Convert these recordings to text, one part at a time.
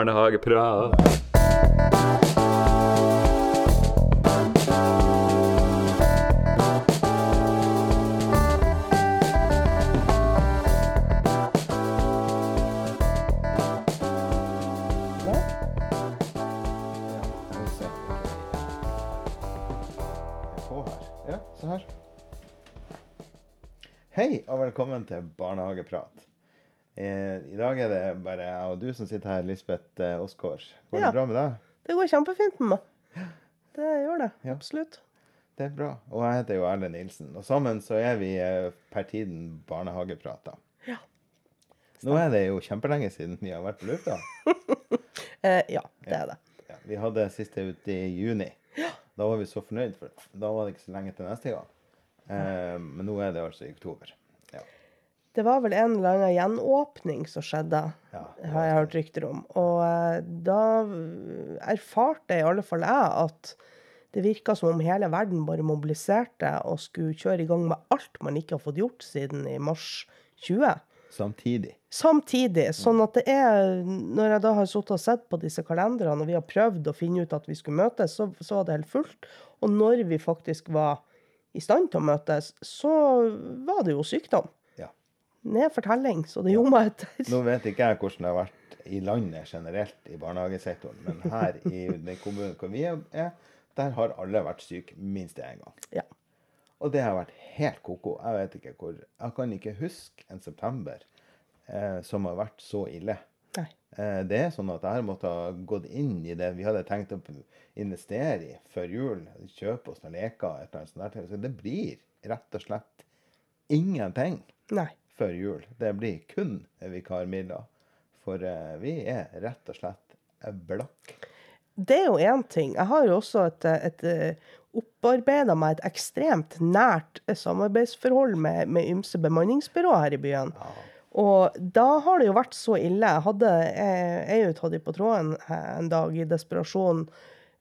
Barnehageprat. Hei, og velkommen til Barnehageprat. Eh, I dag er det bare jeg og du som sitter her, Lisbeth eh, Åsgaard. Går Ja. det bra med deg? Det går kjempefint med meg. Det gjør det. Ja. Absolutt. Det er bra. Og jeg heter jo Erlend Nilsen. Og sammen så er vi eh, per tiden barnehageprater. Ja. Nå er det jo kjempelenge siden vi har vært på lufta. Eh, ja, det er det. Ja, vi hadde siste ute i juni. Da var vi så fornøyd, for da var det ikke så lenge til neste gang. Eh, men nå er det altså i oktober. Det var vel en eller annen gjenåpning som skjedde, Ja, har jeg hørt rykter om. Og eh, da erfarte i alle fall jeg at det virka som om hele verden bare mobiliserte og skulle kjøre i gang med alt man ikke har fått gjort siden i mars 20. Samtidig. Samtidig, sånn at det er Når jeg da har sittet og sett på disse kalenderne, og vi har prøvd å finne ut at vi skulle møtes, så, så var det helt fullt. Og når vi faktisk var i stand til å møtes, så var det jo sykdom. Ja. Ned fortelling, så det gjorde meg etter. Nå vet ikke jeg hvordan det har vært i landet generelt i barnehagesektoren, men her i den kommunen hvor vi er, der har alle vært syke minst én gang. Ja. Og det har vært helt ko-ko. Jeg vet ikke hvor Jeg kan ikke huske en september eh, som har vært så ille. Eh, det er sånn at jeg har måttet ha gått inn i det vi hadde tenkt å investere i før jul. Kjøpe oss noen leker. Et eller annet sånt der. Så det blir rett og slett ingenting Nei. Før jul. Det blir kun vikarmidler. For eh, vi er rett og slett blakk. Det er jo én ting. Jeg har jo også et, et, et opparbeida meg et ekstremt nært samarbeidsforhold med, med ymse bemanningsbyrå her i byen. Og da har det jo vært så ille. Jeg hadde ei tatt i på tråden en dag i desperasjon,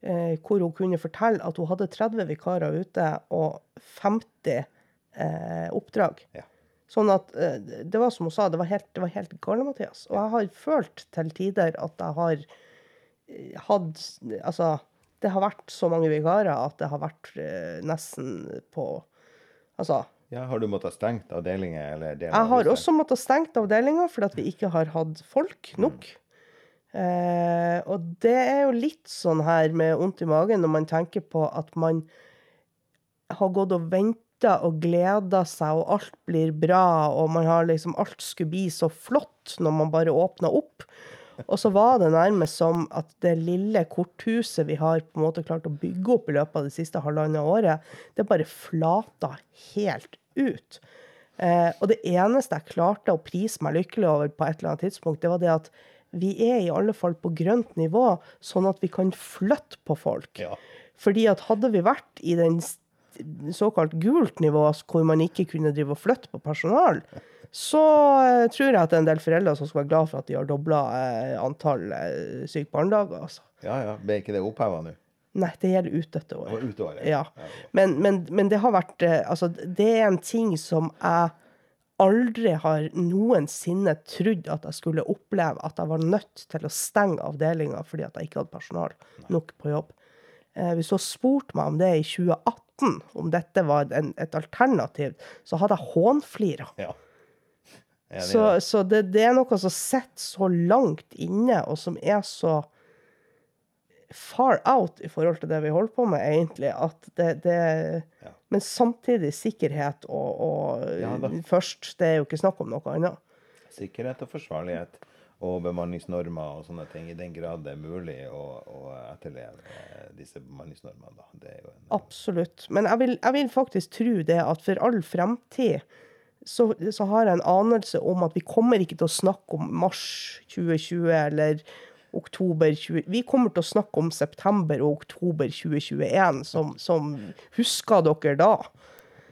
eh, hvor hun kunne fortelle at hun hadde 30 vikarer ute og 50 eh, oppdrag. Ja. Sånn at eh, det var som hun sa, det var helt, det var helt gale, Mathias. Og jeg har følt til tider at jeg har eh, hatt Altså, det har vært så mange vikarer at det har vært eh, nesten på Altså, Ja, har du måttet stengt avdelinger eller deler jeg har også måttet stengt avdelinger fordi vi ikke har hatt folk nok. Eh, og det er jo litt sånn her med vondt i magen når man tenker på at man har gått og venta og gleder seg, og alt blir bra, og man har liksom Alt skulle bli så flott når man bare åpna opp. Og så var det nærmest som at det lille korthuset vi har på en måte klart å bygge opp i løpet av det siste halvannet året, det bare flata helt ut. Eh, og det eneste jeg klarte å prise meg lykkelig over på et eller annet tidspunkt, det var det at vi er i alle fall på grønt nivå, sånn at vi kan flytte på folk. Ja. Fordi at hadde vi vært i den såkalt gult nivå, hvor man ikke kunne drive og flytte på personal, så eh, tror jeg at det er en del foreldre som skal være glad for at de har dobla eh, antall eh, syke barnedager. Altså. ja, ja. Ble ikke det oppheva nå? Nei, det gjelder ut dette Det året. ut året? Ja. Men, men, men det har vært Altså, det er en ting som jeg aldri har noensinne trodd at jeg skulle oppleve, at jeg var nødt til å stenge avdelinga fordi at jeg ikke hadde personal nok på jobb. Hvis du har spurt meg om det i 2018, om dette var en, et alternativ, så hadde jeg hånflira. Ja. Så, så det, det er noe som sitter så langt inne, og som er så far out i forhold til det vi holder på med, egentlig, at det, det Ja. Men samtidig sikkerhet og, og først. Det er jo ikke snakk om noe annet. Sikkerhet og forsvarlighet og bemanningsnormer og sånne ting, i den grad det er mulig å, å etterleve disse bemanningsnormene. Da. En, Absolutt. Men jeg vil, jeg vil faktisk tro det at for all fremtid så, så har jeg en anelse om at vi kommer ikke til å snakke om mars 2020 eller oktober 20... Vi kommer til å snakke om september og oktober 2021, som, som Husker dere da?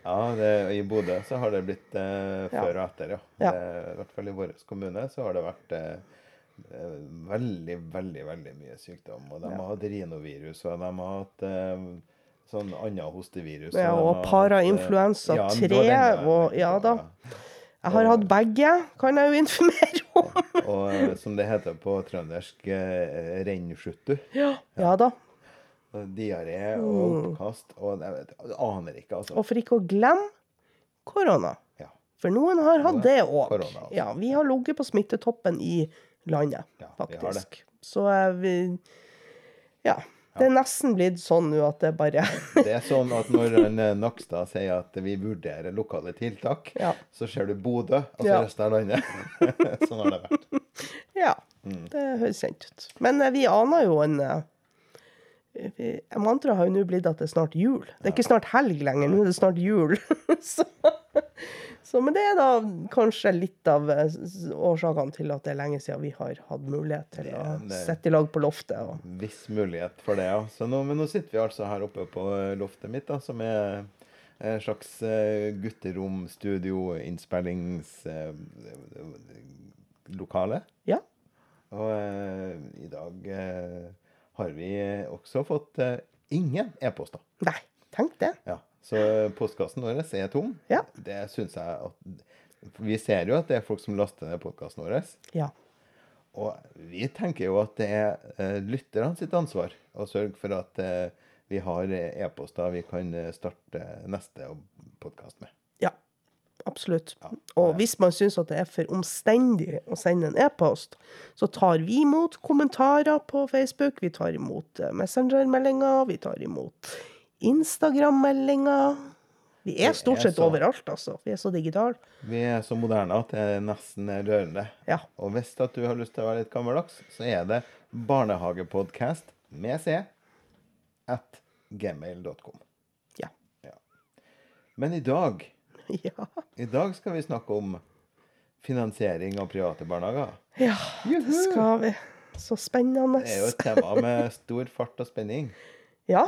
Ja, det, i Bodø så har det blitt eh, Ja. før og etter, ja. Ja. Det, I hvert fall i vår kommune så har det vært eh, veldig, veldig, veldig mye sykdom. Og de har hatt rinovirus, og de har hatt eh, sånn annet hostevirus. Ja, og har hatt, eh, parainfluensa ja, 3, og- ja da. Jeg har hatt begge, kan jeg jo informere om. Og eh, som det heter på trøndersk, eh, rennskjuttu. Ja, ja da. Diaré og oppkast. Og jeg, vet, jeg aner ikke, altså. Og for ikke å glemme korona. Ja. For noen har hatt det òg. altså. Ja, vi har ligget på smittetoppen i landet, Ja, faktisk. Så eh, vi Ja. Det er nesten blitt sånn nå at det bare Det er sånn at når eh, Nakstad sier at vi vurderer lokale tiltak, Ja. så ser du Bodø, og så Ja. resten av landet. sånn har det vært. Ja. Mm. Det høres kjent ut. Men eh, vi aner jo en Mantraet har jo nå blitt at det er snart jul. Det er ikke snart helg lenger, nå er det snart jul. så, så, men det er da kanskje litt av eh, årsakene til at det er lenge siden vi har hatt mulighet til å eh, sitte i lag på loftet. Og, Viss mulighet for det, ja. Så nå, men nå sitter vi altså her oppe på eh, loftet mitt, da, som er en slags eh, gutterom, studio, innspillingslokale. ja. Og eh, i dag eh, har vi også fått eh, ingen e-poster. Nei, tenk det. Ja, så postkassen vår er tom. Ja. Det syns jeg at Vi ser jo at det er folk som laster ned podkasten vår. Ja. Og vi tenker jo at det er eh, lytterne sitt ansvar å sørge for at eh, vi har e-poster vi kan eh, starte neste podkast med. Ja, absolutt. Og hvis man syns at det er for omstendig å sende en e-post, så tar vi imot kommentarer på Facebook, vi tar imot eh, Messenger-meldinger, vi tar imot Instagram-meldinger. Vi er stort sett overalt, altså. Vi er så digitale. Vi er så moderne at det er nesten rørende. Ja. Og hvis at du har lyst til å være litt gammeldags, så er det barnehagepodcast med c at gmail.com. Ja. Men i dag, Ja. i dag skal vi snakke om finansiering av private barnehager. ja, det skal vi. Så spennende. Det er jo et tema med stor fart og spenning. Ja.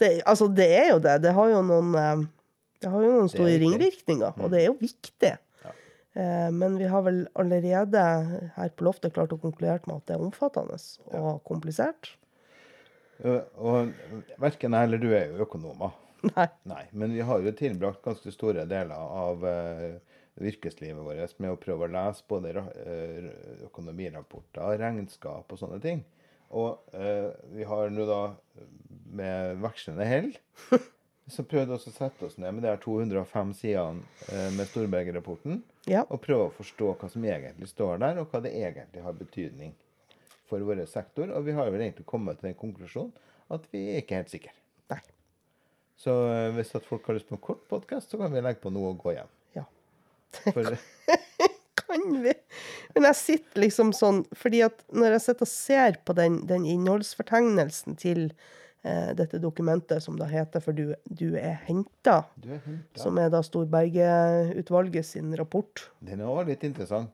Det, altså, det er jo det. Det har jo noen, eh, det har jo noen store viktig. ringvirkninger, og det er jo viktig. Ja. Eh, Men vi har vel allerede her på loftet klart å konkludere med at det er omfattende og komplisert. Og, og verken jeg eller du er jo økonomer. Nei. Nei, men vi har jo tilbrakt ganske store deler av virkeslivet yrkeslivet vårt med å prøve å lese både eh, økonomirapporter, regnskap og sånne ting. Og eh, vi har nå da, med vekslende hell, så prøvde vi å sette oss ned med de her 205 sidene eh, med Storberget-rapporten, Ja. og prøve å forstå hva som egentlig står der, og hva det egentlig har betydning for vår sektor. Og vi har vel egentlig kommet til den konklusjonen at vi er ikke helt sikre. Så eh, hvis at folk har lyst på en kort podkast, så kan vi legge på noe og gå hjem. Ja. For, Kan vi? Men jeg sitter liksom sånn Fordi at når jeg sitter og ser på den, den innholdsfortegnelsen til eh, dette dokumentet, som da heter 'For du, du er henta', er som er da Storberget-utvalget sin rapport Den var litt interessant.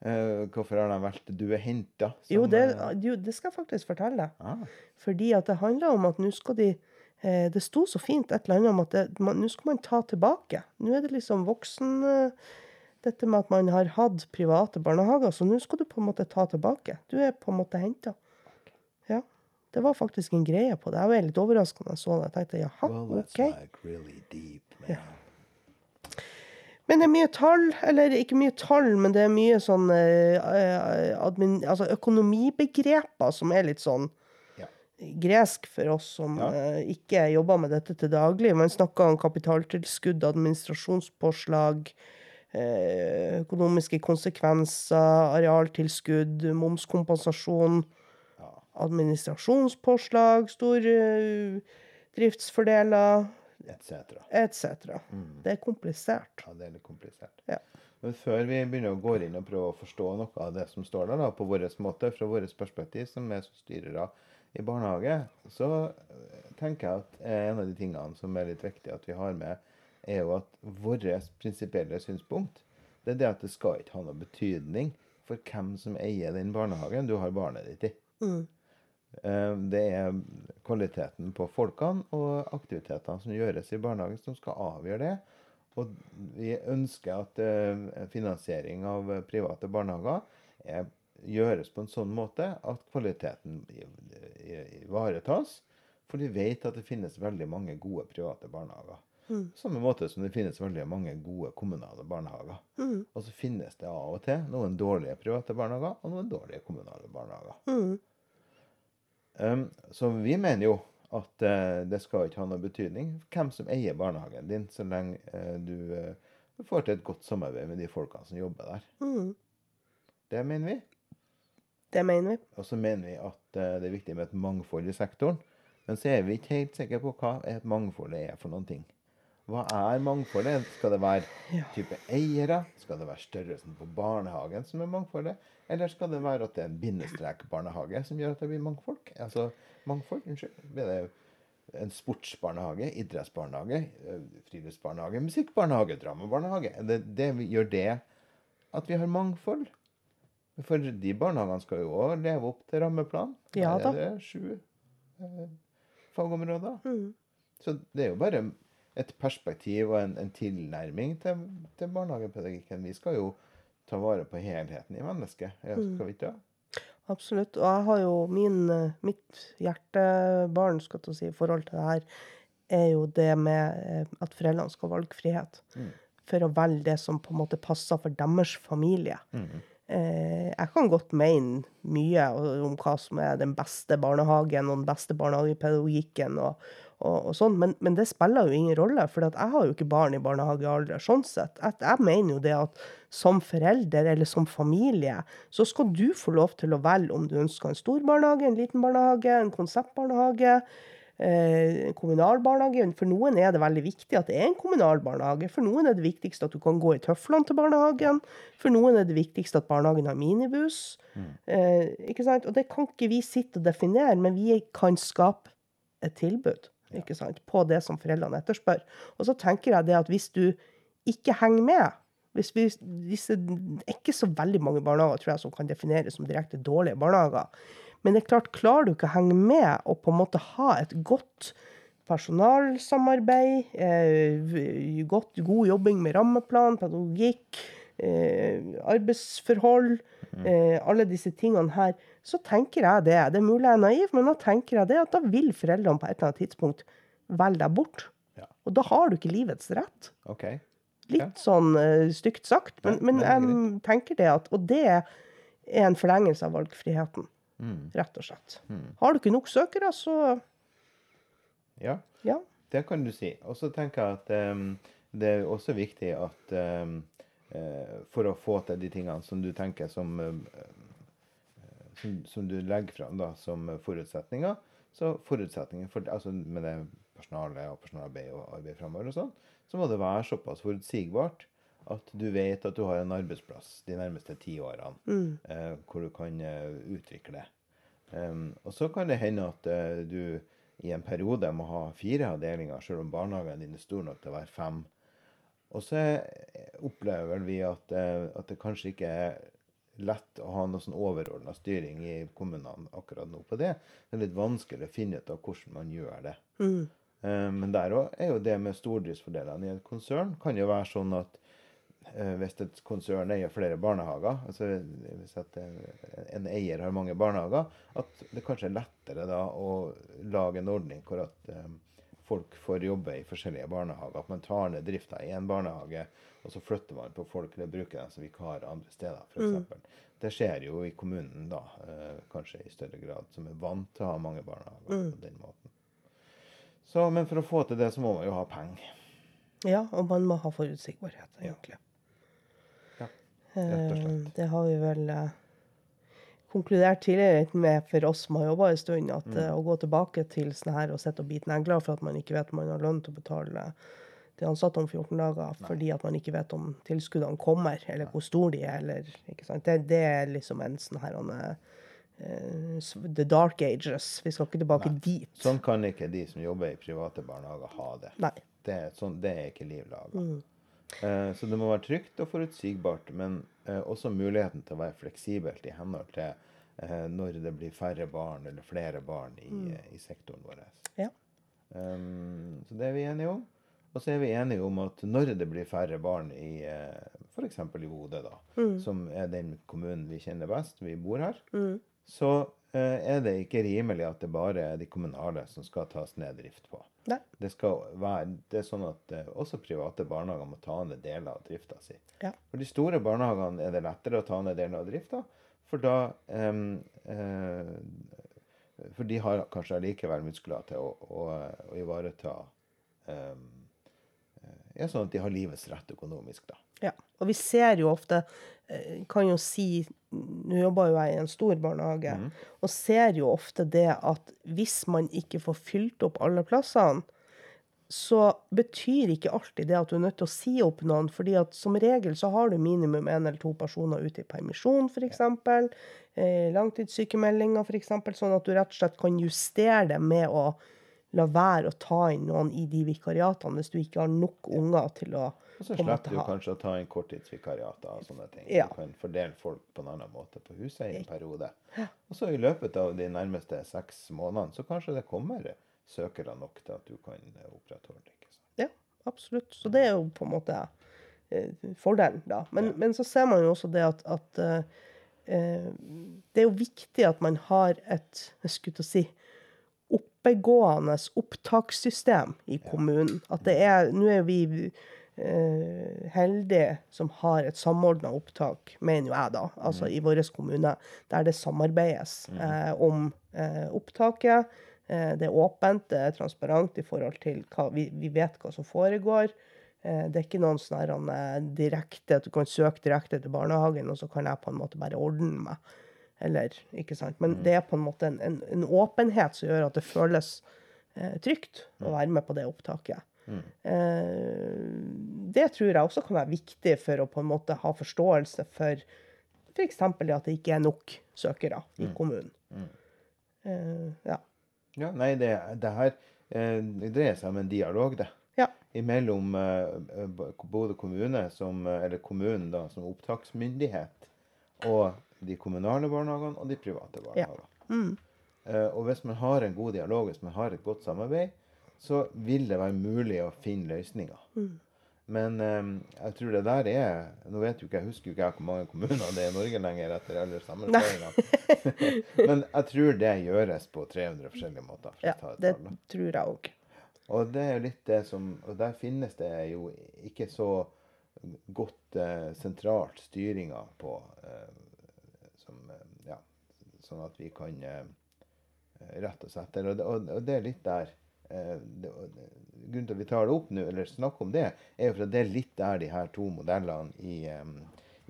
Uh, hvorfor har de valgt 'du er henta'? Jo, det, jo, det skal jeg faktisk fortelle. ah, Fordi at det handler om at nå skal de eh, Det sto så fint et eller annet om at nå skal man ta tilbake. Nå er det liksom voksen eh, Dette med at man har hatt private barnehager, så nå skal du på en måte ta tilbake. Du er på en måte henta. Ja. Det var faktisk en greie på det. Jeg var litt overraska da jeg så det. Jeg tenkte jaha, well, OK. like really deep, man. Men det er mye tall, eller ikke mye tall, men det er mye sånn eh, eh, admin, altså økonomibegreper som er litt sånn. Gresk for oss som Ja. uh, ikke jobber med dette til daglig. Man snakker om kapitaltilskudd, administrasjonspåslag, uh, økonomiske konsekvenser, arealtilskudd, momskompensasjon, Ja. administrasjonspåslag, stordriftsfordeler, Etc. etc. Det er komplisert. Ja, det er litt komplisert. Ja. Men før vi begynner å gå inn og prøve å forstå noe av det som står der, da, på vår måte, fra vårt perspektiv, som er som styrere i barnehage, så eh, tenker jeg at eh, en av de tingene som er litt viktig at vi har med, er jo at vårt prinsipielle synspunkt, det er det at det skal ikke ha noe betydning for hvem som eier den barnehagen du har barnet ditt i. Mm. Eh, Det er kvaliteten på folkene og aktivitetene som gjøres i barnehagen, som skal avgjøre det. Og vi ønsker at finansiering av private barnehager er, gjøres på en sånn måte at kvaliteten ivaretas. For vi vet at det finnes veldig mange gode private barnehager. Mm. Samme måte som det finnes veldig mange gode kommunale barnehager. Mm. Og så finnes det av og til noen dårlige private barnehager og noen dårlige kommunale barnehager. Mm. Um, så vi mener jo at uh, det skal ikke ha noe betydning hvem som eier barnehagen din, så lenge uh, du uh, får til et godt samarbeid med de folkene som jobber der. Mm. Det mener vi. Det mener vi. Og så mener vi at eh, det er viktig med et mangfold i sektoren. Men så er vi ikke helt sikre på hva et mangfold er for noen ting. Hva er mangfoldet? Skal det være type eiere? Skal det være størrelsen på barnehagen som er mangfoldet? Eller skal det være at det er en bindestrekbarnehage som gjør at det blir mangfold? Altså, mangfold, unnskyld. Blir det en sportsbarnehage, idrettsbarnehage, eh, friluftsbarnehage, musikkbarnehage, dramabarnehage? Det, det gjør det at vi har mangfold? For de barnehagene skal jo òg leve opp til rammeplanen. Ja da. Det er det sju eh, fagområder. Mm. Så det er jo bare et perspektiv og en, en tilnærming til, til barnehagepedagogikken. Vi skal jo ta vare på helheten i mennesket. Ja, Mm. skal vi ikke det? Absolutt. Og jeg har jo min, eh, mitt hjertebarn skal jeg si, i forhold til det her, er jo det med eh, at foreldrene skal ha valgfrihet. Mm. For å velge det som på en måte passer for deres familie. Mm. Eh, jeg kan godt mene mye om hva som er den beste barnehagen og den beste barnehagepedagogikken og, og, og sånn, men, men det spiller jo ingen rolle, for at jeg har jo ikke barn i barnehagealder. sånn sett. Jeg, jeg mener jo det at som forelder eller som familie, så skal du få lov til å velge om du ønsker en stor barnehage, en liten barnehage, en konseptbarnehage. Eh, kommunal barnehage. For noen er det veldig viktig at det er en kommunal barnehage. For noen er det viktigst at du kan gå i tøflene til barnehagen. For noen er det viktigst at barnehagen har minibuss. Eh, ikke sant? Og det kan ikke vi sitte og definere, men vi kan skape et tilbud ikke sant? på det som foreldrene etterspør. Og så tenker jeg det at hvis du ikke henger med hvis vi, disse, Det er ikke så veldig mange barnehager tror jeg, som kan defineres som direkte dårlige barnehager. Men det er klart, klarer du ikke å henge med og på en måte ha et godt personalsamarbeid, eh, godt, god jobbing med rammeplan, pedagogikk, eh, arbeidsforhold, eh, alle disse tingene her, så tenker jeg det. Det er mulig jeg er naiv, men da tenker jeg det at da vil foreldrene på et eller annet tidspunkt velge deg bort. Ja. Og da har du ikke livets rett. Okay. Litt sånn uh, stygt sagt, men, men jeg tenker det at Og det er en forlengelse av valgfriheten, Mm. rett og slett. Mm. Har du ikke nok søkere, så Ja, ja. det kan du si. Og så tenker jeg at um, det er også viktig at um, uh, for å få til de tingene som du tenker som eh, som, som du legger fram da, som forutsetninger, så forutsetninger for, altså med det personalet og personalarbeid og arbeid fremover og sånn, så må det være såpass forutsigbart at du vet at du har en arbeidsplass de nærmeste ti årene Mm. eh, hvor du kan eh, utvikle. Um, og så kan det hende at eh, du i en periode må ha fire avdelinger, selv om barnehagen din er stor nok til å være fem. Og så eh, opplever vi at, eh, at det kanskje ikke er lett å ha noe sånn overordna styring i kommunene akkurat nå på det. Det er litt vanskelig å finne ut av hvordan man gjør det. Mm. Men der òg er jo det med stordriftsfordelene i et konsern. Kan jo være sånn at hvis et konsern eier flere barnehager, altså hvis at eh, en eier har mange barnehager, at det kanskje er lettere da å lage en ordning hvor at eh, folk får jobbe i forskjellige barnehager. At man tar ned drifta i en barnehage, og så flytter man på folk eller bruker dem som vikarer andre steder, f.eks. Det skjer jo i kommunen da, eh, kanskje i større grad, som er vant til å ha mange barnehager på den måten. Så, men for å få til det, så må man jo ha penger. ja, og man må ha forutsigbarhet, egentlig. Ja, rett og Eh, slett. Det har vi vel eh, konkludert tidligere med for oss som har jobba en stund, at Mm. eh, å gå tilbake til sånn her og sitte og bite negler for at man ikke vet om man har lønn til å betale de ansatte om 14 dager, fordi at man ikke vet om tilskuddene kommer, eller hvor store de er, eller ikke sant. Det, det er liksom en sånn her han, uh, The dark ages. Vi skal ikke tilbake dit. Sånn kan ikke de som jobber i private barnehager ha det. Nei. Det sånn, det er ikke liv laga. Mm. Eh, så det må være trygt og forutsigbart, men eh, også muligheten til å være fleksibelt i henhold til eh, når det blir færre barn eller flere barn i, mm. i sektoren vår. Ja. Um, så det er vi enige om. Og så er vi enige om at når det blir færre barn i f.eks. i Bodø, da, som er den kommunen vi kjenner best, vi bor her, Mm. så er det ikke rimelig at det bare er de kommunale som skal tas ned drift på. Nei. Det skal være, det er sånn at eh, også private barnehager må ta ned deler av drifta si. Ja. For de store barnehagene er det lettere å ta ned deler av drifta, for da um, uh, For de har kanskje allikevel muskler til å, å, å ivareta em, Ja, sånn at de har livets rett økonomisk, da. Ja, og vi ser jo ofte, eh, kan jo si Nå jobber jo jeg i en stor barnehage, og ser jo ofte det at hvis man ikke får fylt opp alle plassene, så betyr ikke alltid det at du er nødt til å si opp noen, fordi at som regel så har du minimum én eller to personer ute i permisjon, f.eks. Eh, langtidssykemeldinger, f.eks. Sånn at du rett og slett kan justere det med å la være å ta inn noen i de vikariatene hvis du ikke har nok unger til å Og så slipper du kanskje å ta inn korttidsvikariater og sånne ting. Ja. Du kan fordele folk på en annen måte på huset i en periode. Og så i løpet av de nærmeste seks månedene, så kanskje det kommer søkere nok til at du kan opprettholde det. Ja, absolutt. Så det er jo på en måte eh, fordelen, da. Men, men så ser man jo også det at, at eh, eh, det er jo viktig at man har et jeg skulle til å si, oppegående opptakssystem i kommunen. At det er Nå er vi eh, heldige som har et samordna opptak, mener jo jeg, da, altså i vår kommune, der det samarbeides eh, om eh, opptaket. Eh, det er åpent, det er transparent i forhold til hva vi, vi vet hva som foregår. Eh, det er ikke noen sånn direkte at du kan søke direkte til barnehagen, og så kan jeg på en måte bare ordne meg. Eller, ikke sant? Men det er på en måte en, en, en åpenhet som gjør at det føles eh, trygt å være med på det opptaket. Eh, det tror jeg også kan være viktig for å på en måte ha forståelse for f.eks. at det ikke er nok søkere i kommunen. Eh, ja. Ja, nei, det, det her eh, det dreier seg om en dialog, det. ja. Imellom eh, B- kommune, som, eh, eller kommunen da, som opptaksmyndighet, og de kommunale barnehagene og de private barnehagene. Eh, og hvis man har en god dialog, hvis man har et godt samarbeid, så vil det være mulig å finne løsninger. Men um, jeg tror det der er Nå vet jo ikke, jeg husker jo ikke hvor mange kommuner det er i Norge lenger etter alle sammenslåingene. Men jeg tror det gjøres på 300 forskjellige måter. ja. Det tall, tror jeg òg. Og det er jo litt det som Og der finnes det jo ikke så godt eh, sentralt styringa på eh, som eh, Ja, sånn at vi kan eh, rette oss etter. Og og, og det er litt der eh, Grunnen til at vi tar det opp nå, eller snakker om det, er jo for at det er litt der de her to modellene i,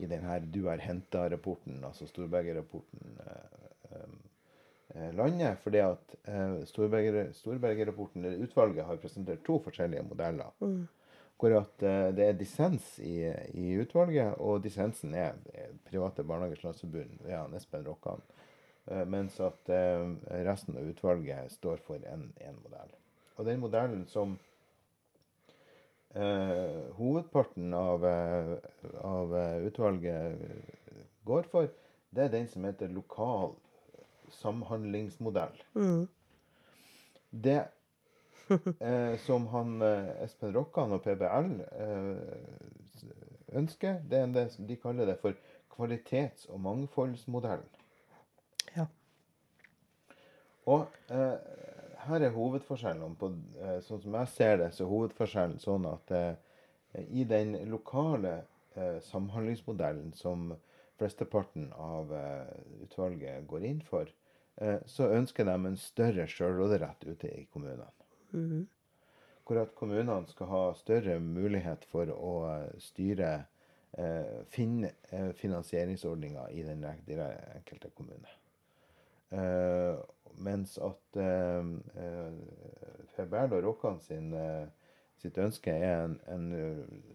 i den her Du er henta-rapporten, altså Storberget-rapporten, lander. fordi at Storberget-rapporten, eller utvalget, har presentert to forskjellige modeller. Hvor at eh, det er dissens i, i utvalget, og dissensen er Private Barnehagers Landsforbund ved ja, Espen Rokkan. Eh, mens at eh, resten av utvalget står for en, en modell. Og den modellen som eh, hovedparten av, av utvalget går for, det er den som heter lokal samhandlingsmodell. Det eh, som han eh, Espen Rokkan og PBL eh, ønsker, det er det som de kaller det for kvalitets- og mangfoldsmodellen. Ja. Og eh, her er hovedforskjellen på, eh, sånn som jeg ser det, så er hovedforskjellen sånn at i den lokale samhandlingsmodellen som flesteparten av utvalget går inn for, eh, så ønsker de en større selvråderett ute i kommunene. Hvor at kommunene skal ha større mulighet for å eh, styre eh, finne eh, finansieringsordninger i den enkelte kommune. Eh, mens at eh, eh, og Rokkan sin, sitt ønske er en, en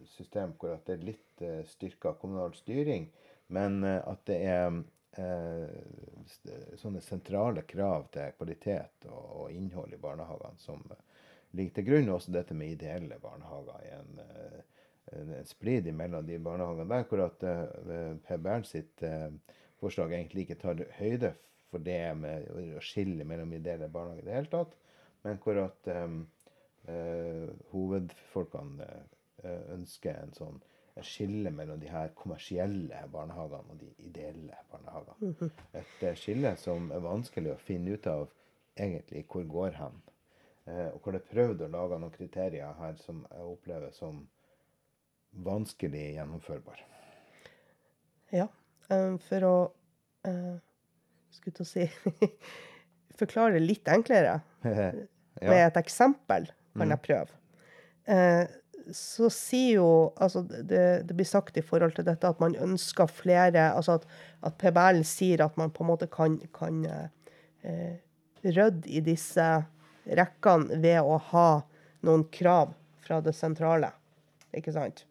system hvor det er litt eh, styrka kommunal styring, men at det er sånne sentrale krav til kvalitet og, og innhold i barnehagene som eh, ligger til grunn. Også dette med ideelle barnehager. i en, eh, en, en splid mellom de barnehagene der, hvor at uh, Bernt sitt eh, forslag egentlig ikke tar høyde for det med å skille mellom ideelle barnehager i det hele tatt, men hvor at eh, eh, hovedfolkene eh, ønsker en sånn skille mellom de her kommersielle barnehagene og de ideelle barnehagene. Et eh, skille som er vanskelig å finne ut av egentlig hvor går hen. Eh, og hvor det er prøvd å lage noen kriterier her som jeg opplever som vanskelig gjennomførbare. Ja. eh, For å Skulle til å si Forklare det litt enklere. Med et eksempel kan jeg prøve. Så sier jo Altså, det, det blir sagt i forhold til dette at man ønsker flere Altså at, at PBL sier at man på en måte kan, kan eh, rydde i disse rekkene ved å ha noen krav fra det sentrale. Ikke sant?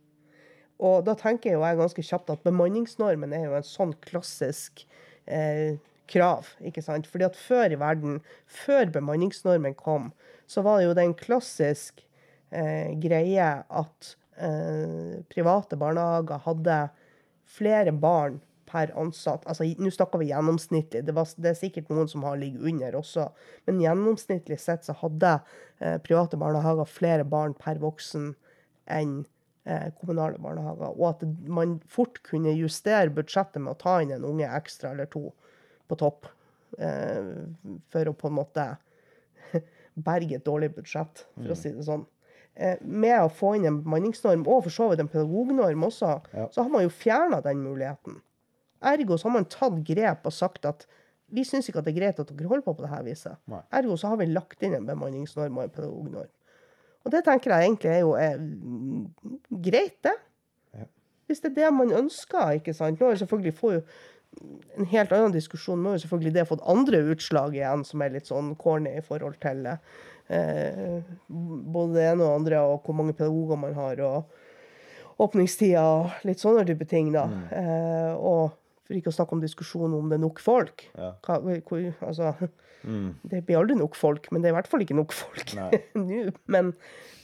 Og da tenker jo jeg ganske kjapt at bemanningsnormen er jo en sånn klassisk eh, krav. ikke sant? Fordi at før i verden, før bemanningsnormen kom, så var det jo den klassisk greie at eh, private barnehager hadde flere barn per ansatt. Altså, Nå snakker vi gjennomsnittlig. Det, var, det er sikkert noen som har ligget under også. Men gjennomsnittlig sett så hadde eh, private barnehager flere barn per voksen enn eh, kommunale barnehager. Og at man fort kunne justere budsjettet med å ta inn en unge ekstra eller to på topp. Eh, for å på en måte berge et dårlig budsjett, for å si det sånn. Eh, med å få inn en bemanningsnorm, og for så vidt en pedagognorm også, Ja. så har man jo fjerna den muligheten. Ergo så har man tatt grep og sagt at vi syns ikke at det er greit at dere holder på på dette viset. Nei. Ergo så har vi lagt inn en bemanningsnorm og en pedagognorm. Og det tenker jeg egentlig er jo er, mm, greit, det. Ja. Hvis det er det man ønsker, ikke sant. Nå er det selvfølgelig får jo en helt annen diskusjon. Nå har selvfølgelig det fått andre utslag igjen, som er litt sånn corny i forhold til eh, både det ene og andre, og hvor mange pedagoger man har, og åpningstider og litt sånne type ting, da. Eh, og for ikke å snakke om diskusjonen om det er nok folk. Ja. Hva, hvor, altså, Mm. det blir aldri nok folk, men det er i hvert fall ikke nok folk nå. Men,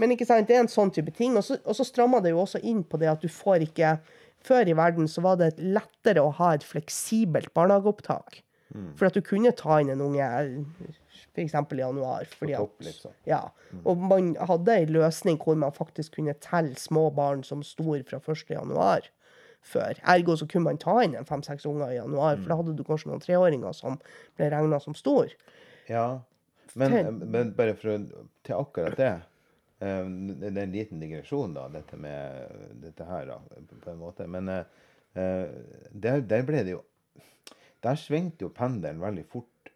men ikke sant, det er en sånn type ting. Og så, og så strammer det jo også inn på det at du får ikke Før i verden så var det lettere å ha et fleksibelt barnehageopptak. Mm. For at du kunne ta inn en unge f.eks. i januar. Fordi at, liksom. ja, Og man hadde en løsning hvor man faktisk kunne telle små barn som stor fra 1. januar før. Ergo så kunne man ta inn en fem-seks unger i januar, for da hadde du kanskje noen treåringer som ble regna som stor. Ja, men, men bare for å, til akkurat det eh, Det er en liten digresjon, da, dette med dette her, da, på en måte. Men eh, eh, der, der ble det jo Der svingte jo pendelen veldig fort.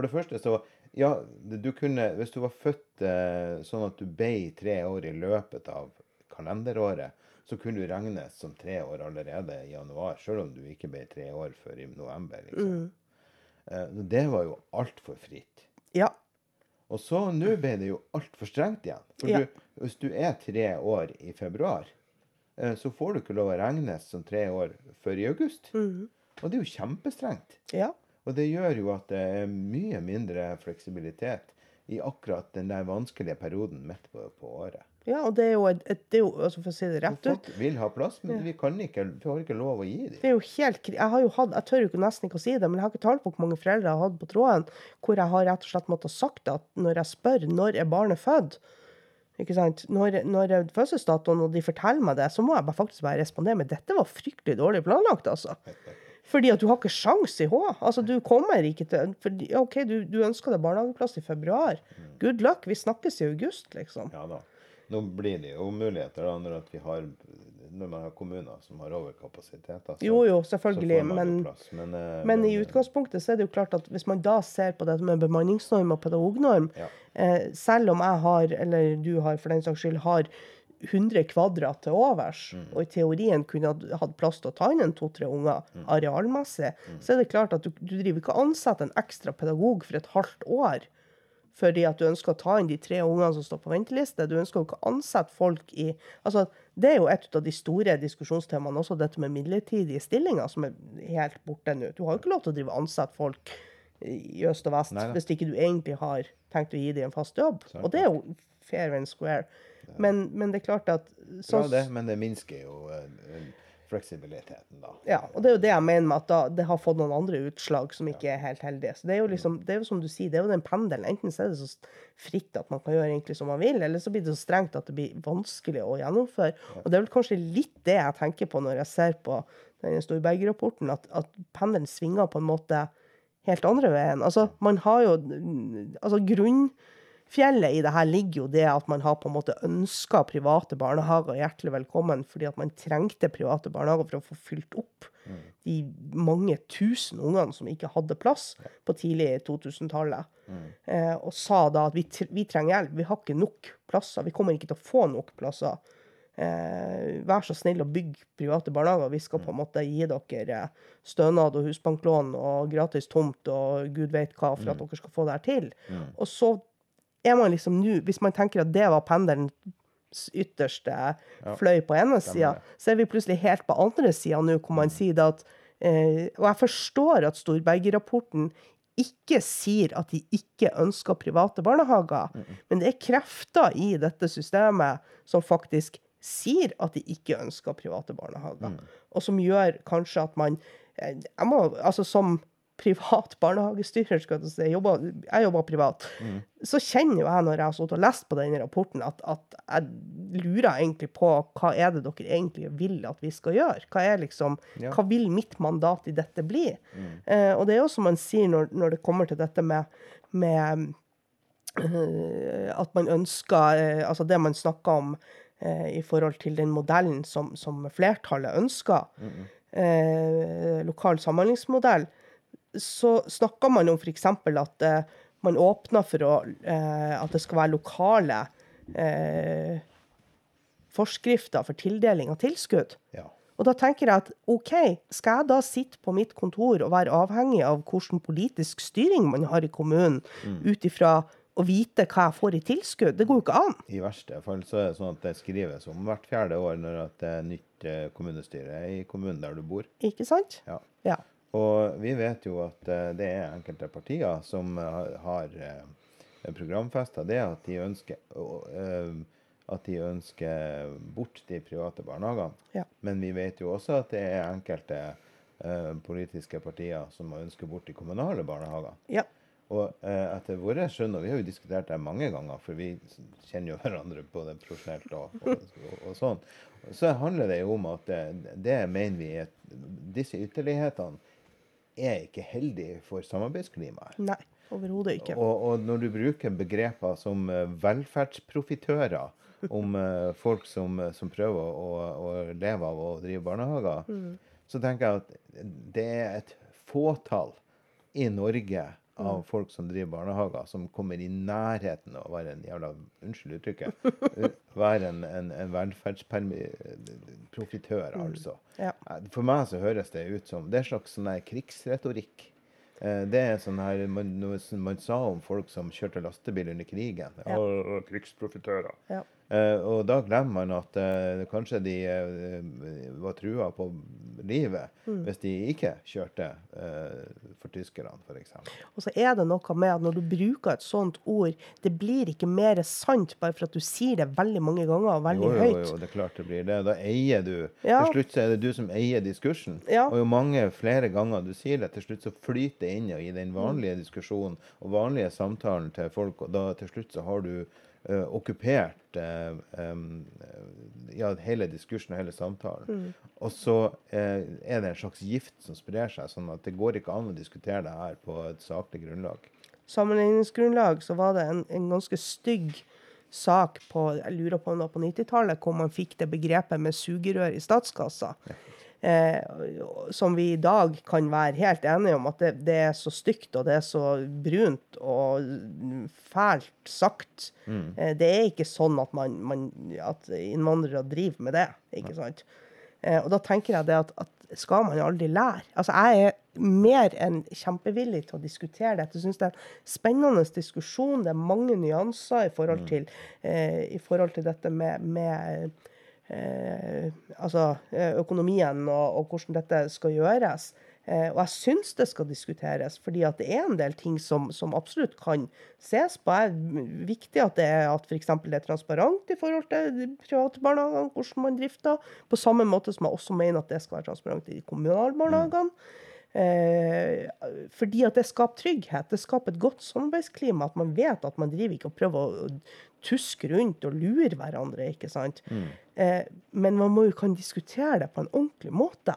For det første så Ja, du kunne Hvis du var født eh, sånn at du ble tre år i løpet av kalenderåret, så kunne du regnes som tre år allerede i januar, selv om du ikke ble tre år før i november. Liksom. Eh, det var jo altfor fritt. Ja. Og så nå ble det jo altfor strengt igjen. For Ja. du, hvis du er tre år i februar, eh, så får du ikke lov å regnes som tre år før i august. Og det er jo kjempestrengt. ja. Og det gjør jo at det er mye mindre fleksibilitet i akkurat den der vanskelige perioden midt på, på året. Ja, og det er jo, et, et, det er jo altså for å si det rett ut Folk vil ha plass, men vi, kan ikke, vi har ikke lov å gi dem. det er jo helt, jeg har jo hatt, jeg tør jo nesten ikke å si det, men jeg har ikke talt på hvor mange foreldre jeg har hatt på tråden, hvor jeg har rett og slett måttet sagt at når jeg spør når er barnet født, ikke sant, når, når er fødselsdatoen og de forteller meg det, så må jeg bare faktisk bare respondere med dette var fryktelig dårlig planlagt, altså. Fordi at du har ikke sjans i H. Altså, du kommer ikke til fordi, OK, du, du ønsker deg barnehageplass i februar. Good luck, vi snakkes i august, liksom. Ja da. Nå blir det jo muligheter da, når, vi har, når man har kommuner som har overkapasitet. Altså, så- Jo, jo, selvfølgelig, men plass. Men, eh, Men i eh, utgangspunktet så er det jo klart at hvis man da ser på dette med bemanningsnorm og pedagognorm, Ja. eh, selv om jeg har, eller du har for den saks skyld, har 100 kvadrat til overs, Mm. og i teorien kunne hatt- plass til å ta inn en to-tre unger Mm. arealmessig, så er det klart at du, du driver ikke og ansetter en ekstra pedagog for et halvt år fordi at du ønsker å ta inn de tre ungene som står på venteliste. Du ønsker ikke å ansette folk i altså, Det er jo et av de store diskusjonstemaene, også dette med midlertidige stillinger, som er helt borte nå. Du har jo ikke lov til å drive ansette folk i øst og vest Nei da. hvis ikke du egentlig har tenkt å gi dem en fast jobb. Sant. Og det er jo fair and square. Men, men det er klart at Bra sånn, det, men det minsker jo uh, fleksibiliteten, da. Ja, og det er jo det jeg mener med at da, det har fått noen andre utslag som ikke er helt heldige. Så det er jo liksom, det er jo som du sier, det er jo den pendelen. Enten så er det så fritt at man kan gjøre egentlig som man vil, eller så blir det så strengt at det blir vanskelig å gjennomføre. Og det er vel kanskje litt det jeg tenker på når jeg ser på denne Storberget-rapporten, at, at pendelen svinger på en måte helt andre veien. Altså, man har jo Altså, grunnfjellet i det her ligger jo det at man har på en måte ønska private barnehager hjertelig velkommen fordi at man trengte private barnehager for å få fylt opp de mange tusen ungene som ikke hadde plass på tidlig 2000-tallet. Eh, og sa da at vi, vi trenger hjelp, vi har ikke nok plasser. Vi kommer ikke til å få nok plasser. Eh, vær så snill å bygge private barnehager. Vi skal på en måte gi dere eh, stønad og husbanklån og gratis tomt og gud vet hva for at dere skal få det her til. Og så er man liksom nå Hvis man tenker at det var pendelens ytterste fløy på ene sida, så er vi plutselig helt på andre sida nå, hvor man sier det at eh, Og jeg forstår at Storberget-rapporten ikke sier at de ikke ønsker private barnehager, men det er krefter i dette systemet som faktisk sier at de ikke ønsker private barnehager, og som gjør kanskje at man eh, jeg må, altså Som privat barnehagestyrer, skal jeg si, jeg jobber, jeg jobber privat, så kjenner jo jeg når jeg har sittet og lest på denne rapporten, at, at jeg lurer egentlig på hva er det dere egentlig vil at vi skal gjøre? Hva er liksom, Ja. hva vil mitt mandat i dette bli? Eh, og det er jo som man sier når, når det kommer til dette med, med eh, at man ønsker eh, Altså det man snakker om eh, i forhold til den modellen som, som flertallet ønsker, eh, lokal samhandlingsmodell, så snakker man om f.eks. at eh, man åpner for å, eh, at det skal være lokale eh, forskrifter for tildeling av tilskudd. Ja. Og da tenker jeg at OK, skal jeg da sitte på mitt kontor og være avhengig av hvilken politisk styring man har i kommunen, ut ifra å vite hva jeg får i tilskudd? Det går jo ikke an. I verste fall så er det sånn at det skrives om hvert fjerde år når det er nytt eh, kommunestyre i kommunen der du bor. Ikke sant? Ja. Ja. Og vi vet jo at eh, det er enkelte partier som eh, har eh, programfesta det at de ønsker at de ønsker bort de private barnehagene. Ja. Men vi vet jo også at det er enkelte politiske partier som ønsker bort de kommunale barnehagene. Ja. Og etter våre skjønn, og vi har jo diskutert det mange ganger, for vi kjenner jo hverandre på det profesjonelt og, og, og sånn, så handler det jo om at det, det mener vi er Disse ytterlighetene er ikke heldig for samarbeidsklimaet. Nei, overhodet ikke. Og, og når du bruker begreper som eh, velferdsprofitører om eh, folk som, som prøver å, å leve av å drive barnehager, så tenker jeg at det er et fåtall i Norge av folk som driver barnehager, som kommer i nærheten av å være en jævla Unnskyld uttrykket. eh, Være en, en, en velferdsprofitør, altså. Ja. Eh, For meg så høres det ut som Det er en slags sånn krigsretorikk. Eh, Det er sånn her man, man sa om folk som kjørte lastebil under krigen. Ja. Ja. Krigsprofitører. Ja. Eh, og da glemmer man at eh, kanskje de eh, var trua på livet Mm. hvis de ikke kjørte eh, for tyskerne, f.eks. Og så er det noe med at når du bruker et sånt ord, det blir ikke mer sant bare for at du sier det veldig mange ganger og veldig Jo, jo, høyt. jo, det er klart det blir det. Da eier du Ja. Til slutt så er det du som eier diskursen. Ja. Og jo mange flere ganger du sier det, til slutt så flyter det inn i den vanlige diskusjonen og vanlige samtalen til folk, og da til slutt så har du eh, okkupert uh, eh, ja, hele diskursen og hele samtalen. Mm. Og så uh, er det en slags gift som sprer seg, sånn at det går ikke an å diskutere det her på et saklig grunnlag. sammenligningsgrunnlag så var det en, en ganske stygg sak på jeg lurer på om det var på 90-tallet, hvor man fikk det begrepet med sugerør i statskassa. Eh, som vi i dag kan være helt enige om at det, det er så stygt og det er så brunt og fælt sagt. Eh, det er ikke sånn at, man, man, at innvandrere driver med det. ikke sant? Eh, og da tenker jeg det at, at skal man aldri lære? Altså, jeg er mer enn kjempevillig til å diskutere dette. Jeg syns det er en spennende diskusjon. Det er mange nyanser i forhold til, eh, i forhold til dette med, med eh, altså, eh, økonomien og, og hvordan dette skal gjøres. Eh, og jeg syns det skal diskuteres, fordi at det er en del ting som, som absolutt kan ses på. Det er viktig at det er at eksempel det er transparent i forhold til de private barnehagene, hvordan man drifter. På samme måte som jeg også mener at det skal være transparent i de kommunale barnehagene. Eh, fordi at det skaper trygghet. Det skaper et godt samarbeidsklima. At man vet at man driver ikke og prøver å tuske rundt og lure hverandre. ikke sant? Eh, men man må jo kan diskutere det på en ordentlig måte.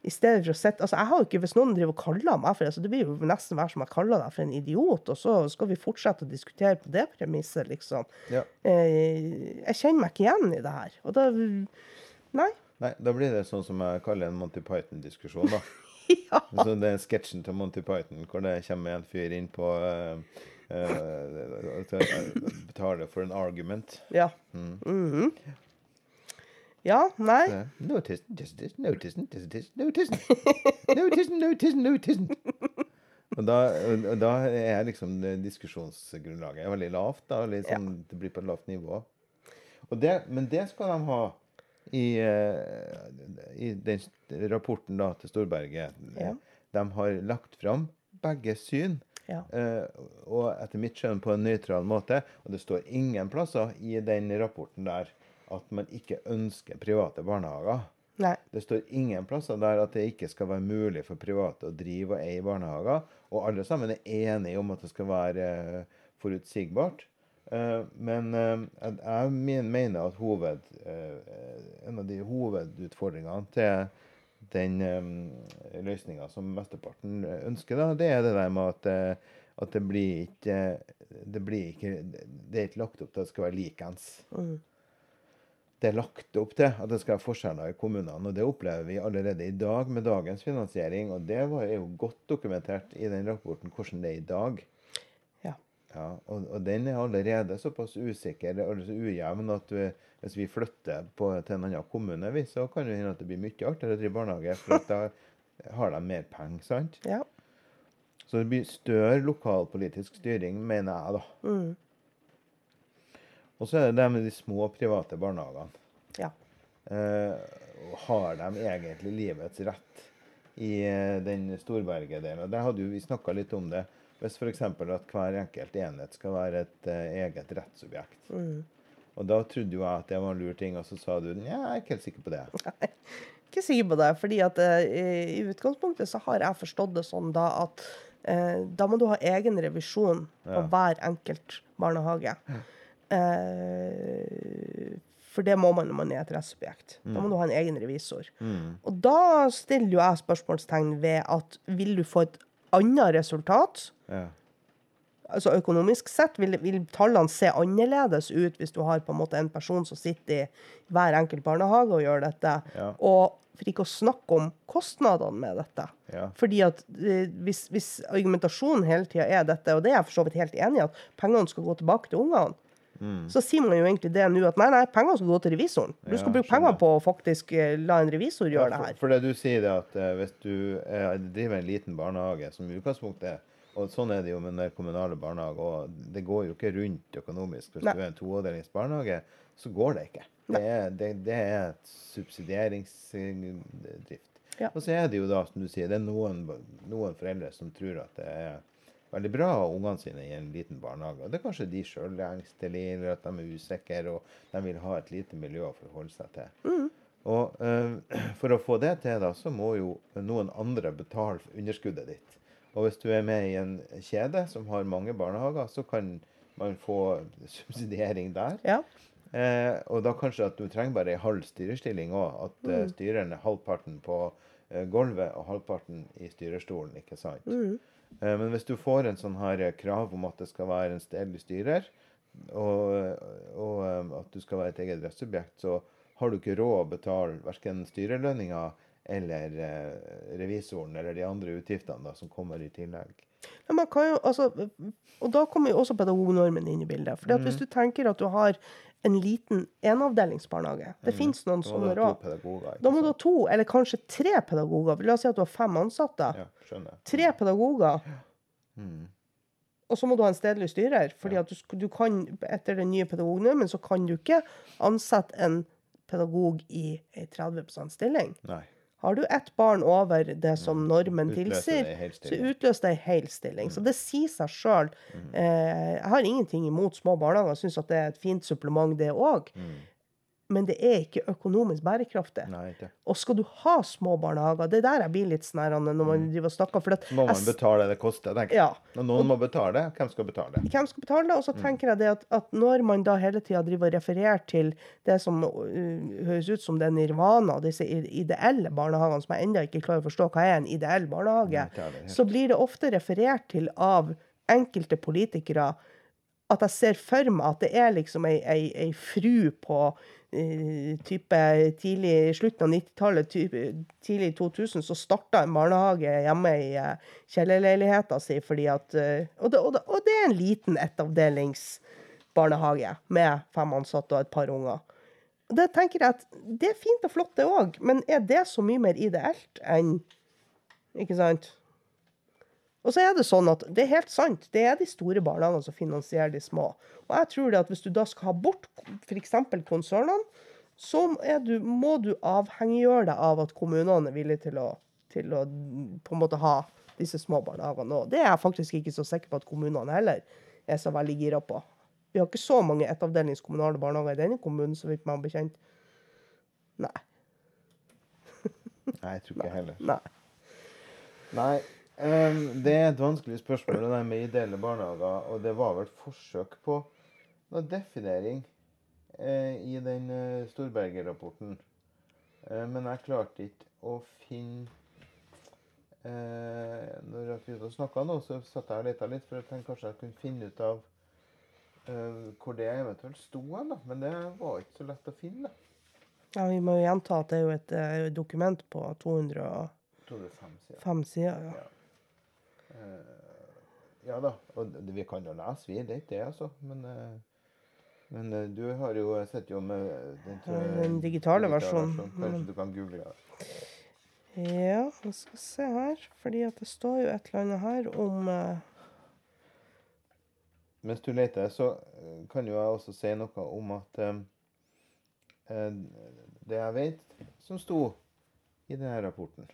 I stedet for å sette, altså jeg har jo ikke, Hvis noen driver og kaller meg for det, så det blir jo nesten hver som jeg kaller deg for en idiot, og så skal vi fortsette å diskutere på det premisset, liksom. Ja. Eh, jeg kjenner meg ikke igjen i det her. Og da Nei. Nei, da blir det sånn som jeg kaller en Monty Python-diskusjon, da. ja. Så det er sketsjen til Monty Python hvor det kommer en fyr inn på uh, Eh, betaler for en argument. Ja. Mm. Mm -hmm. Ja, nei uh, no tisn, tisn, no tisn. Og da, og da, er liksom diskusjonsgrunnlaget er veldig lavt. da, litt ja. Sånn, det blir på et lavt nivå. Det, men det skal de ha i, eh, i den rapporten da, til Storberget. Ja. De har lagt fram begge syn. Ja. Eh, og etter mitt skjønn på en nøytral måte. Og det står ingen plasser i den rapporten der at man ikke ønsker private barnehager. Nei. Det står ingen plasser der at det ikke skal være mulig for private å drive og eie barnehager. Og alle sammen er enige om at det skal være eh, forutsigbart. Eh, men jeg mener at hoved, en av de hovedutfordringene til den um, løsninga som mesteparten eh, ønsker, da, det er det der med at, eh, at det blir ikke det blir ikke Det er ikke lagt opp til at det skal være likens Mm. det er lagt opp til at det skal være forskjeller i kommunene. og Det opplever vi allerede i dag med dagens finansiering. og Det var, jo godt dokumentert i den rapporten hvordan det er i dag. Ja. Ja, og, og den er allerede såpass usikker og så ujevn at vi, hvis vi flytter på, til en annen kommune, vi, så kan det hende at det blir mye artigere å drive barnehage. For da har de mer penger. sant? Ja. Så det blir større lokalpolitisk styring, mener jeg, da. Mm. Og så er det det med de små private barnehagene. Ja. Eh, har de egentlig livets rett i eh, den Storberget-delen? Og Der hadde jo vi snakka litt om det. Hvis f.eks. at hver enkelt enhet skal være et eh, eget rettsobjekt. Mm. Og da trodde jo jeg at det var en lur ting, og så sa du ja, jeg er ikke helt sikker på det. Nei, Ikke sikker på det, fordi at uh, i utgangspunktet så har jeg forstått det sånn da at uh, da må du ha egen revisjon på Ja. hver enkelt barnehage. Eh, for det må man når man er et rettsobjekt. Da må du ha en egen revisor. Og da stiller jo jeg spørsmålstegn ved at vil du få et annet resultat? Ja. Altså økonomisk sett vil, vil tallene se annerledes ut hvis du har på en måte en person som sitter i hver enkelt barnehage og gjør dette. Ja. Og for ikke å snakke om kostnadene med dette. Ja. Fordi at eh, hvis, hvis argumentasjonen hele tida er dette, og det er jeg for så vidt helt enig i, at pengene skal gå tilbake til ungene, så sier man jo egentlig det nå at nei, nei, pengene skal gå til revisoren. Du Ja, skal bruke skjønner. penger på å faktisk eh, la en revisor gjøre det for, her. for det du sier det at eh, hvis du driver en liten barnehage, som i utgangspunktet er og sånn er det jo med den kommunale barnehage, òg. det går jo ikke rundt økonomisk. Hvis Nei. du er en toavdelings barnehage, så går det ikke. Det er, det, det er subsidieringsdrift. Ja. Og så er det jo da, som du sier, det er noen, noen foreldre som tror at det er veldig bra å ha ungene sine i en liten barnehage. Og det er kanskje de sjøl er engstelige, eller at de er usikre, og de vil ha et lite miljø å forholde seg til. Og øh, for å få det til, da, så må jo noen andre betale for underskuddet ditt. Og hvis du er med i en kjede som har mange barnehager, så kan man få subsidiering der. Ja. Eh, og da kanskje at du trenger bare ei halv styrestilling òg. At eh, styreren er halvparten på uh, gulvet og halvparten i styrestolen. ikke sant? Mm. Eh, men hvis du får en sånn her eh, krav om at det skal være en stedlig styrer, og, og um, at du skal være et eget rettssubjekt, så har du ikke råd å betale verken styrelønninga eller eh, revisoren eller de andre utgiftene da, som kommer i tillegg. Ja, man kan jo, altså, og da kommer jo også pedagognormen inn i bildet. Fordi at Hvis Mm. du tenker at du har en liten enavdelingsbarnehage Det noen Så må du sånne ikke Da må du ha to, eller kanskje tre pedagoger. La oss si at du har fem ansatte. Ja. Tre pedagoger. Mm. Og så må du ha en stedlig styrer. fordi at du, du kan, Etter den nye pedagognormen så kan du ikke ansette en pedagog i ei 30 stilling. Nei. Har du ett barn over det som normen Utløser tilsier, så utløser det ei hel stilling. Så det sier seg sjøl. Eh, jeg har ingenting imot små barnehager, syns at det er et fint supplement, det òg. Men det er ikke økonomisk bærekraftig. Nei, ikke. Og skal du ha små barnehager, det er der jeg blir litt snærende når man driver og snakker. For må man betale det det koster, tenker jeg. Ja. Når noen må betale. Hvem skal betale? hvem skal betale det? Og så tenker jeg det at, at når man da hele tida driver og refererer til det som uh, høres ut som det er nirvana, disse ideelle barnehagene, som jeg ennå ikke klarer å forstå hva er en ideell barnehage, Nei, så blir det ofte referert til av enkelte politikere at jeg ser for meg at det er liksom ei, ei, ei fru på uh, type tidlig, slutten av 90-tallet, type- tidlig 2000, som starta en barnehage hjemme i uh, kjellerleiligheta si fordi at uh, og, det, og, det, og det er en liten ettavdelingsbarnehage med fem ansatte og et par unger. Det tenker jeg at det er fint og flott, det òg, men er det så mye mer ideelt enn Ikke sant? Og så er det sånn at det er helt sant, det er de store barnehagene som finansierer de små. Og jeg tror det at hvis du da skal ha bort f.eks. konsernene, så er du, må du avhengiggjøre deg av at kommunene er villige til å, til å på en måte ha disse små barnehagene òg. Det er jeg faktisk ikke så sikker på at kommunene heller er så veldig gira på. Vi har ikke så mange ettavdelingskommunale barnehager i denne kommunen, så vidt meg bekjent. Nei. Nei, jeg tror ikke heller. Nei. Nei, ehm, det er et vanskelig spørsmål det der med ideelle barnehager, og det var vel forsøk på noe definering eh, i den eh, Storberget-rapporten. Eh, men jeg klarte ikke å finne eh, Når jeg snakka nå, så satt jeg og leta litt, for jeg tenkte kanskje jeg kunne finne ut av eh, hvor det eventuelt sto hen. Men det var ikke så lett å finne. Ja, vi må jo gjenta at det er jo et et dokument på 205 sider. tror er fem sider. sider. Ja. Ja da, og vi kan jo lese, vi. Det er ikke det, altså. Men, eh, men eh, du har jo sett jo med den, Ja, den digitale versjonen. Kanskje Mm. du kan google det. Ja, vi skal se her. Fordi at det står jo et eller annet her om eh, Mens du leter, så eh, kan jo jeg også si noe om at eh, eh, Det jeg vet som sto i denne rapporten,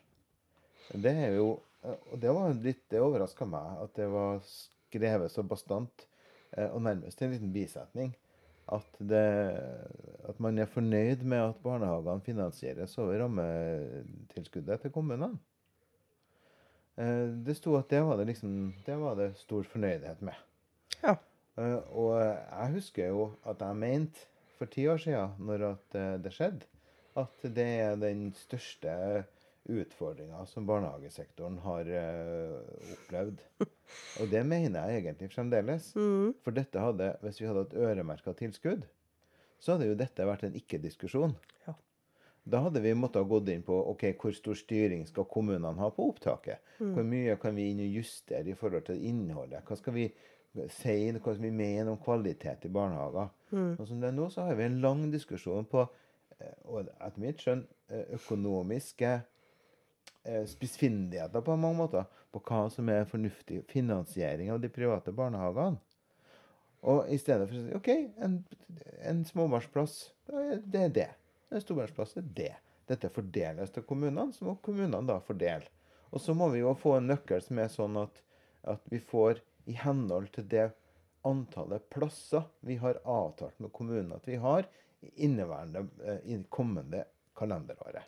det er jo eh, Og det var litt Det overraska meg at det var skrevet så bastant, eh, og nærmest en liten bisetning, at, det, at man er fornøyd med at barnehagene finansieres over rammetilskuddet til kommunene. Eh, Det sto at det var det liksom Det var det stor fornøydhet med. Ja. Eh, og jeg husker jo at jeg mente for ti år siden, når eh, det skjedde, at det er den største utfordringa som barnehagesektoren har uh, opplevd. Og det mener jeg egentlig fremdeles. For dette hadde, hvis vi hadde hatt øremerka tilskudd, så hadde jo dette vært en ikke-diskusjon. Ja. Da hadde vi måttet gå gått inn på ok, hvor stor styring skal kommunene ha på opptaket. Hvor mye kan vi inn og justere i forhold til innholdet? Hva skal vi si, hva skal vi mene om kvalitet i barnehager? Og som det er nå, så har vi en lang diskusjon på, eh, og etter mitt skjønn, eh, økonomiske spissfindigheter på mange måter på hva som er fornuftig finansiering av de private barnehagene. Og i stedet for å si OK, en, en småbarnsplass, det er det. En storbarnsplass er det. Dette fordeles til kommunene, så må kommunene da fordele. Og så må vi jo få en nøkkel som er sånn at, at vi får i henhold til det antallet plasser vi har avtalt med kommunen at vi har i inneværende, eh, i kommende kalenderåret.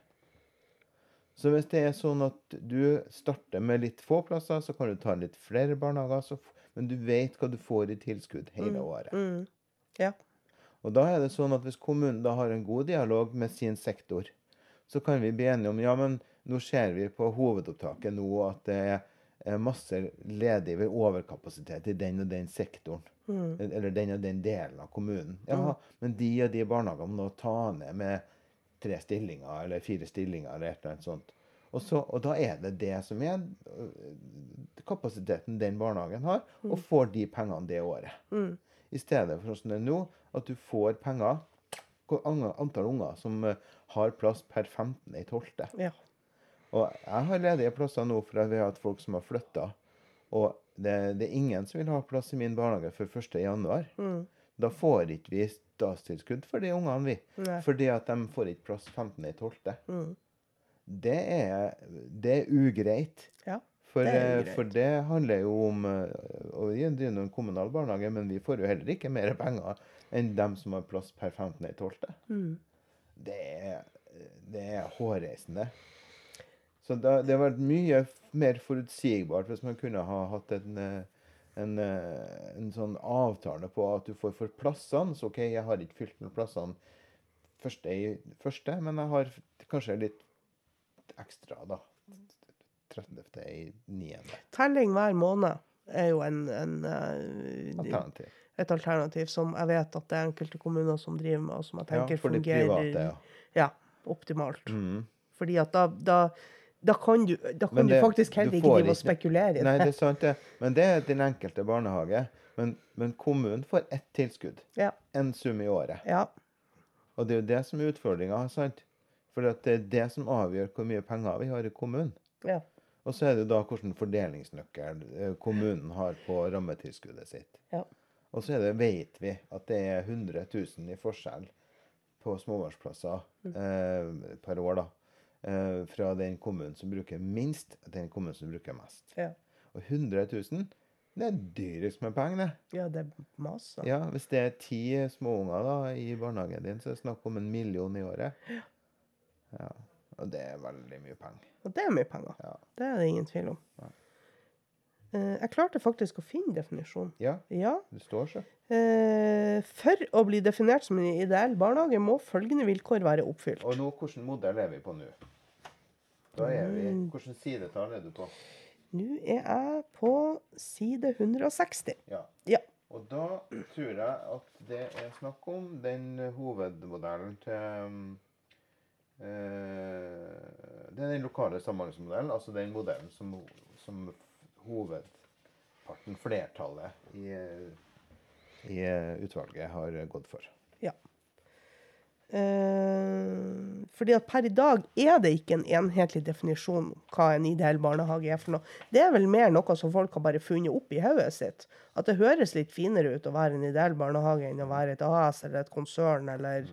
Så hvis det er sånn at du starter med litt få plasser, så kan du ta litt flere barnehager, så, men du vet hva du får i tilskudd hele året. mm, Ja. Og da er det sånn at hvis kommunen da har en god dialog med sin sektor, så kan vi bli enige om ja, men nå ser vi på hovedopptaket nå at det er masse ledig ved overkapasitet i den og den sektoren. Eller den og den delen av kommunen. Ja, men de og de barnehagene må ta ned med tre stillinger eller fire stillinger eller et eller annet sånt. Og, så, og da er det det som er øh, kapasiteten den barnehagen har, og får de pengene det året. I stedet for sånn som det er nå, at du får penger antall unger som eh, har plass per 15.12. ja. Og jeg har ledige plasser nå for at vi har hatt folk som har flytta. Og det, det er ingen som vil ha plass i min barnehage før 1.1. Da får ikke vi statstilskudd for de ungene, vi. Nei. Fordi at de får ikke plass 15.12. det er, det er ugreit. Ja. For Det er ugreit. for det handler jo om eh, Og vi driver nå en kommunal barnehage, men vi får jo heller ikke mer penger enn dem som har plass per 15.12. Mm. Det, er, det er hårreisende. Så da, det hadde vært mye mer forutsigbart hvis man kunne ha hatt en, eh, en, eh, en sånn avtale på at du får for plassene. Så OK, jeg har ikke fylt med plassene første i første, men jeg har kanskje litt ekstra, da. 30. i 9. Telling hver måned er jo en, en eh, alternativ. et alternativ som jeg vet at det er enkelte kommuner som driver med, og som jeg Ja, tenker for fungerer private, ja. ja, optimalt. Mm. Fordi at da, da, da kan du, da kan det, du faktisk heller ikke drive og spekulere i det. Nei, det. er sant, det. Men det er den enkelte barnehage. Men, men kommunen får ett tilskudd. Ja, En sum i året. ja, Og det er jo det som er utfordringa? For det er det som avgjør hvor mye penger vi har i kommunen. ja. Og så er det da hvilken fordelingsnøkkel eh, kommunen har på rammetilskuddet sitt. ja. Og så det, vet vi at det er 100 000 i forskjell på småbarnsplasser eh, per år, da. Eh, fra den kommunen som bruker minst, til den kommunen som bruker mest. ja. Og 100 000, det er dyrest med penger, det. Ja, det er masse. Ja, hvis det er ti småunger da, i barnehagen din, så er det snakk om en million i året. Ja. Og det er veldig mye penger. Og det er mye penger. Ja. Det er det ingen tvil om. Eh, jeg klarte faktisk å finne definisjonen. Ja, Ja. det står så. Eh, for å bli definert som en ideell barnehage må følgende vilkår være oppfylt. Og nå, hvilken modell er vi på nå? Da er vi, Hvilken sidetall er du på? Nå er jeg på side 160. Ja. Ja. Og da tror jeg at det er snakk om den hovedmodellen til eh, Det er den lokale samhandlingsmodellen, altså den modellen som, som hovedparten, flertallet i, i eh, utvalget har gått for. ja. Eh, fordi at per i dag er det ikke en enhetlig definisjon hva en ideell barnehage er for noe. Det er vel mer noe som folk har bare funnet opp i hodet sitt. At det høres litt finere ut å være en ideell barnehage enn å være et AS eller et konsern eller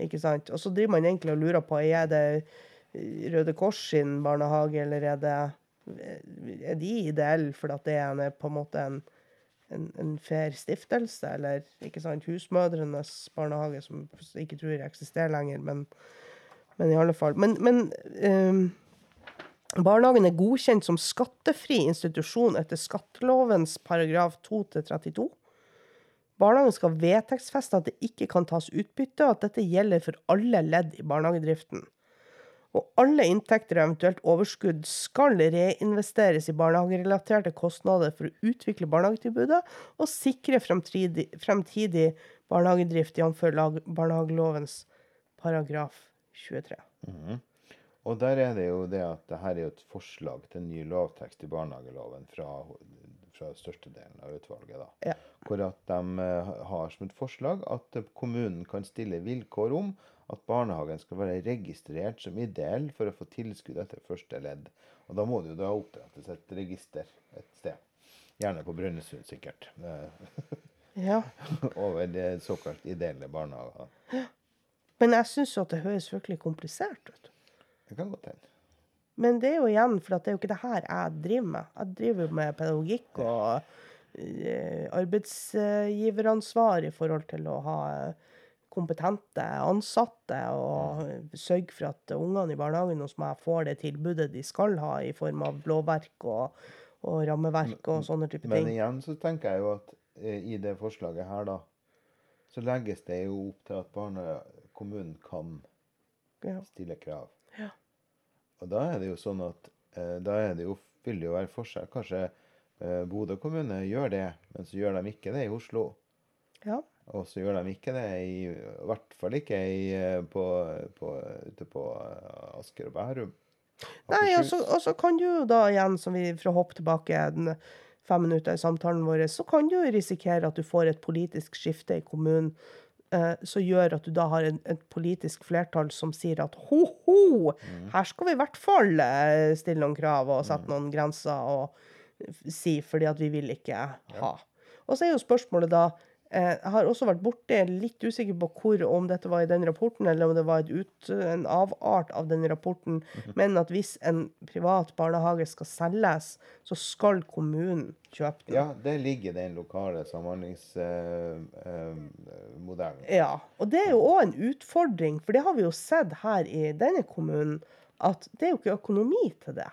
Ikke sant? Og så driver man egentlig og lurer på er det eh, Røde Kors sin barnehage, eller er det Er de ideelle fordi det er på en måte en en, en fair stiftelse, eller ikke sant, husmødrenes barnehage, som jeg ikke tror eksisterer lenger, men, men i alle fall. Men, men um, barnehagen er godkjent som skattefri institusjon etter skattelovens paragraf 2-32. Barnehagen skal vedtektsfeste at det ikke kan tas utbytte, og at dette gjelder for alle ledd i barnehagedriften. Og alle inntekter og eventuelt overskudd skal reinvesteres i barnehagerelaterte kostnader for å utvikle barnehagetilbudet og sikre fremtidig, fremtidig barnehagedrift, jf. barnehagelovens paragraf 23. Og der er det jo det at det her er et forslag til ny lovtekst i barnehageloven fra, fra størstedelen av utvalget. da. Ja. Hvor at de eh, har som et forslag at kommunen kan stille vilkår om at barnehagen skal være registrert som ideell for å få tilskudd etter første ledd. Og da må det jo da opprettes et register et sted. Gjerne på Brønnøysund, sikkert. Ja. Over de såkalt ideelle barnehager. Men jeg syns at det høres virkelig komplisert ut. Det kan godt hende. Men det er jo igjen, for det er jo ikke det her jeg driver med. Jeg driver jo med pedagogikk og eh, arbeidsgiveransvar i forhold til å ha kompetente ansatte og sørge for at ungene i barnehagen hos meg får det tilbudet de skal ha i form av lovverk og, og rammeverk og sånne type ting. Men igjen så tenker jeg jo at eh, i det forslaget her, da, så legges det jo opp til at barnekommunen kan stille krav. Ja. Og da er det jo sånn at eh, da er det jo, vil det jo være forskjell. Kanskje eh, Bodø kommune gjør det, men så gjør de ikke det i Oslo. ja. Og så gjør de ikke det i, i hvert fall ikke i, eh, på, på, ute på eh, Asker og Bærum. Nei, og så, og så kan du jo da igjen, som vi for å hoppe tilbake den fem minutter i samtalen vår, så kan du risikere at du får et politisk skifte i kommunen eh, som gjør at du da har en, et politisk flertall som sier at ho-ho, her skal vi i hvert fall stille noen krav og sette noen grenser og si fordi at vi vil ikke ha. Og så er jo spørsmålet da jeg har også vært borti, litt usikker på hvor, om dette var i den rapporten, eller om det var ut, en avart av den rapporten, men at hvis en privat barnehage skal selges, så skal kommunen kjøpe den. Ja, det ligger i den lokale samhandlingsmodellen. Ja, og det er jo òg en utfordring, for det har vi jo sett her i denne kommunen, at det er jo ikke økonomi til det.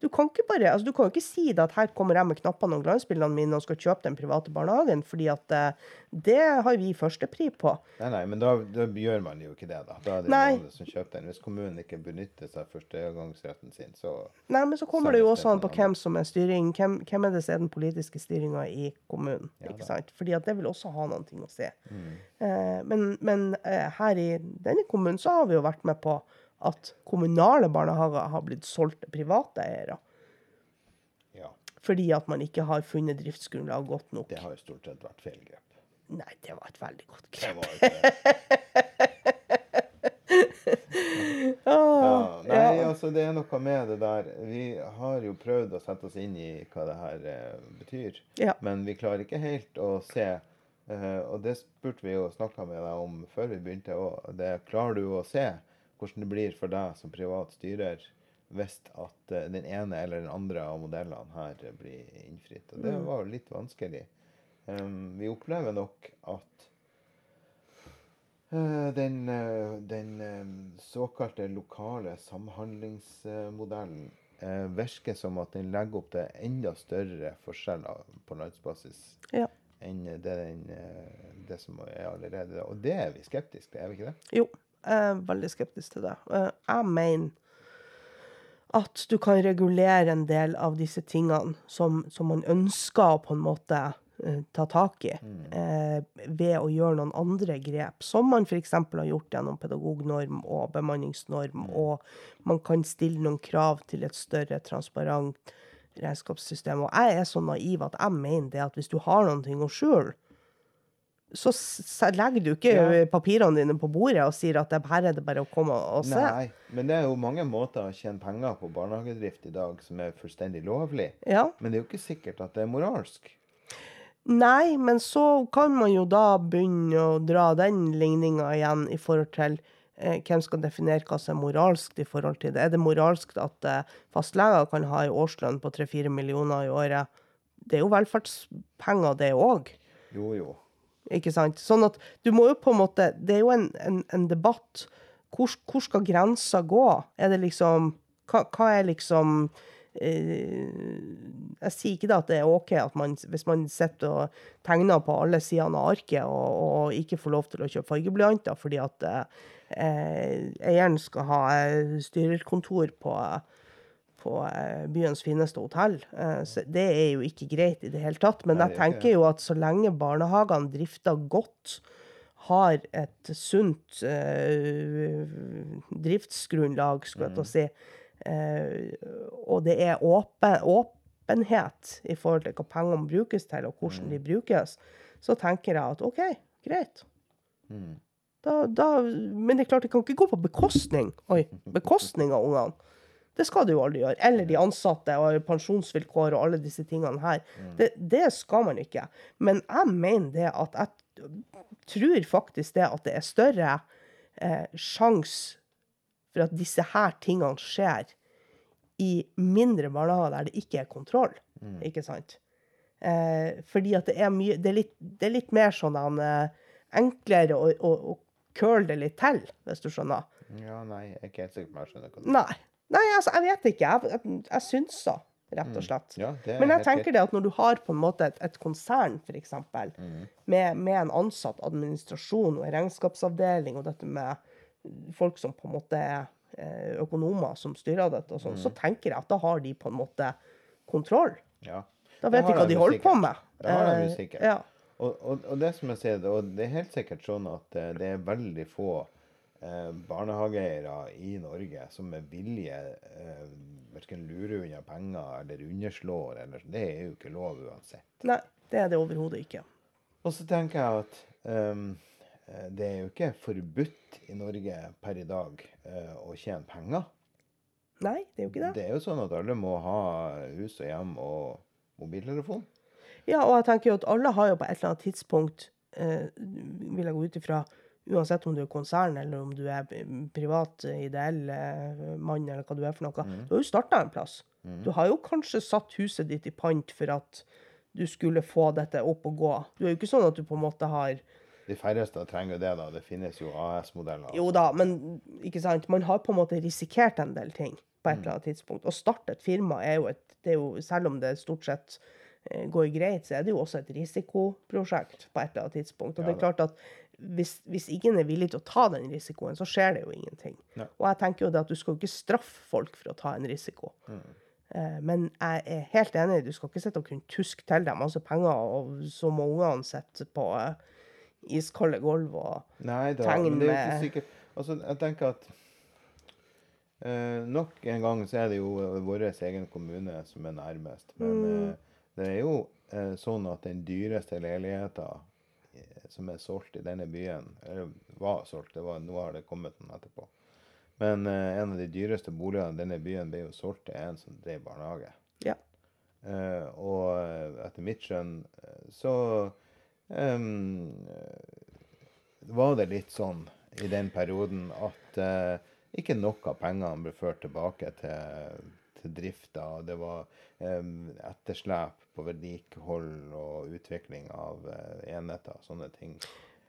Du kan ikke bare, altså du kan ikke si det at her kommer jeg med knappene og glansbildene mine og skal kjøpe den private barnehagen, fordi at eh, det har vi førstepri på. Nei, nei, men da, da gjør man jo ikke det, da. Da er det Nei. noen som kjøper den. Hvis kommunen ikke benytter seg av førstegangsretten sin, så Nei, men så kommer det jo også an på hvem som er styring. Hvem, hvem er det som er den politiske styringa i kommunen? Ja ikke sant? Fordi at det vil også ha noen ting å si. Mm. Eh, men men eh, her i denne kommunen så har vi jo vært med på at kommunale barnehager har blitt solgt til private eiere. ja. Fordi at man ikke har funnet driftsgrunnlag godt nok. Det har jo stort sett vært feil grep. Nei, det var et veldig godt Det grep. det. Ja, nei, altså det er noe med det der. Vi har jo prøvd å sette oss inn i hva det her eh, betyr. Ja. Men vi klarer ikke helt å se. eh, og det spurte vi jo snakka med deg om før vi begynte. òg. klarer du å se hvordan det blir for deg som privat styrer hvis at eh, den ene eller den andre av modellene her blir innfridd. Og det var jo litt vanskelig. Um, vi opplever nok at Eh, Den, eh, den såkalte lokale samhandlingsmodellen eh, virker som at den legger opp til enda større forskjeller på landsbasis Ja. enn det, den, det som er allerede. Og det er vi skeptiske til, er vi ikke det? Jo, jeg er veldig skeptisk til det. Eh, Jeg mener at du kan regulere en del av disse tingene som, som man ønsker å på en måte eh, ta tak i, eh, ved å gjøre noen andre grep, som man f.eks. har gjort gjennom pedagognorm og bemanningsnorm, og man kan stille noen krav til et større transparent regnskapssystem. Og jeg er så naiv at jeg mener det at hvis du har noen ting å skjule, så legger du ikke Ja. papirene dine på bordet og sier at det her er det bare å komme og se. Nei, men det er jo mange måter å tjene penger på barnehagedrift i dag som er fullstendig lovlig. Ja. Men det er jo ikke sikkert at det er moralsk. Nei, men så kan man jo da begynne å dra den ligninga igjen i forhold til eh, hvem skal definere hva som er moralsk i forhold til det. Er det moralsk at eh, fastleger kan ha en årslønn på 3-4 millioner i året? Det er jo velferdspenger, det òg. Jo, jo. Ikke sant? Sånn at du må jo på en måte Det er jo en, en, en debatt. Hvor, hvor skal grensa gå? Er det liksom Hva, hva er liksom eh, Jeg sier ikke da at det er OK at man, hvis man sitter og tegner på alle sidene av arket og, og ikke får lov til å kjøpe fargeblyanter fordi at eh, eieren skal ha eh, styrerkontor på på eh, byens fineste hotell. Eh, så det er jo ikke greit i det hele tatt. Men jeg er tenker jo at så lenge barnehagene drifter godt, har et sunt eh, driftsgrunnlag, skulle jeg til å si, eh, og det er åpen, åpenhet i forhold til hva pengene brukes til, og hvordan de brukes, så tenker jeg at OK, greit. Da, da, men det er klart, det kan ikke gå på bekostning Oi, bekostning av ungene. Det skal du jo aldri gjøre. Eller de ansatte og pensjonsvilkår og alle disse tingene her. Det, det skal man ikke. Men jeg mener det at jeg tror faktisk det at det er større eh, sjanse for at disse her tingene skjer i mindre barnehager der det ikke er kontroll. Ikke sant? Eh, fordi at det er mye Det er litt, det er litt mer sånn eh, enklere å, å, å curle det litt til, hvis du skjønner. Ja, nei, jeg er ikke helt sikker på om jeg skjønner hva du Nei. Nei, altså, jeg vet ikke. Jeg, jeg, jeg syns så, rett og slett. Ja, er Men jeg tenker det at når du har på en måte et, et konsern, f.eks., eksempel med, med en ansatt administrasjon og en regnskapsavdeling, og dette med folk som på en måte er eh, økonomer som styrer dette, og sånn, så tenker jeg at da har de på en måte kontroll. Ja. Da vet de hva de holder på med. Det har de sikkert. Eh. Ja. Og, og, og det som jeg sier, og det er helt sikkert sånn at eh, det er veldig få eh, barnehageeiere i Norge som med vilje eh, verken lurer unna penger eller underslår. Eller, sånn. det er jo ikke lov uansett. Nei, det er det overhodet ikke. Og så tenker jeg at eh, det er jo ikke forbudt i Norge per i dag uh, å tjene penger. Nei, det er jo ikke det. Det er jo sånn at alle må ha hus og hjem og mobiltelefon. Ja, og jeg tenker jo at alle har jo på et eller annet tidspunkt uh, vil jeg gå ut ifra, uansett om du er konsern eller om du er privat, ideell eh, mann eller hva du er for noe, du har jo starta en plass. Du har jo kanskje satt huset ditt i pant for at du skulle få dette opp og gå. Du er jo ikke sånn at du på en måte har De færreste trenger det, da. Det finnes jo AS-modeller. Jo da, men ikke sant? man har på en måte risikert en del ting på et eller annet tidspunkt. Å starte et firma er jo et det er jo, Selv om det stort sett eh, går greit, så er det jo også et risikoprosjekt på et eller annet tidspunkt. Og det er klart at hvis, hvis ingen er villig til å ta den risikoen, så skjer det jo ingenting. Ja. Og jeg tenker jo det at du skal ikke straffe folk for å ta en risiko. Eh, men jeg er helt enig, du skal ikke sitte og kunne tuske til deg masse penger, og så må ungene sitte på eh, iskalde gulv og Nei da, tegne men det er ikke med- sikkert Altså, jeg tenker at eh, Nok en gang så er det jo eh, vår egen kommune som er nærmest. Men Mm. eh, det er jo eh, sånn at den dyreste leiligheten som er solgt i denne byen, eller var solgt, det var, nå har det kommet noen etterpå. Men eh, en av de dyreste boligene i denne byen ble jo solgt til en som drev barnehage. Ja. Eh, og eh, etter mitt skjønn eh, så eh, var det litt sånn i den perioden at eh, ikke nok av pengene ble ført tilbake til, til drifta. Det var em, etterslep på vedlikehold og utvikling av eh, enheter og sånne ting.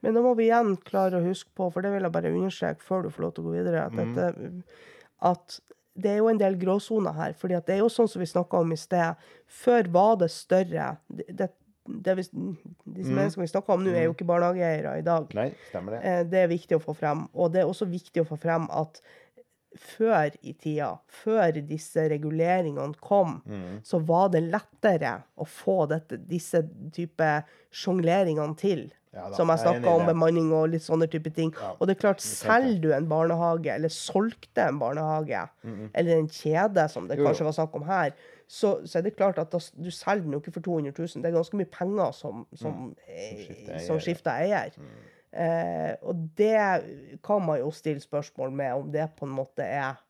Men da må vi igjen klare å huske på, for det vil jeg bare understreke før du får lov til å gå videre, at, dette, at det er jo en del gråsoner her. fordi det er jo sånn som vi snakka om i sted. Før var det større det, det, vi, Disse menneskene vi snakker om nå, er jo ikke barnehageeiere i dag. Nei, stemmer det? Eh, Det er viktig å få frem. Og det er også viktig å få frem at før i tida, før disse reguleringene kom, så var det lettere å få dette, disse type sjongleringene til. Ja som jeg snakka om, bemanning og litt sånne type ting. Ja, Og det er klart, selger du en barnehage, eller solgte en barnehage, eller en kjede, som det kanskje jo. var snakk om her, så, så er det klart at da, du selger den jo ikke for 200 000. Det er ganske mye penger som, som, som skifter som eier. skifter eier. Eh, og det kan man jo stille spørsmål med om det på en måte er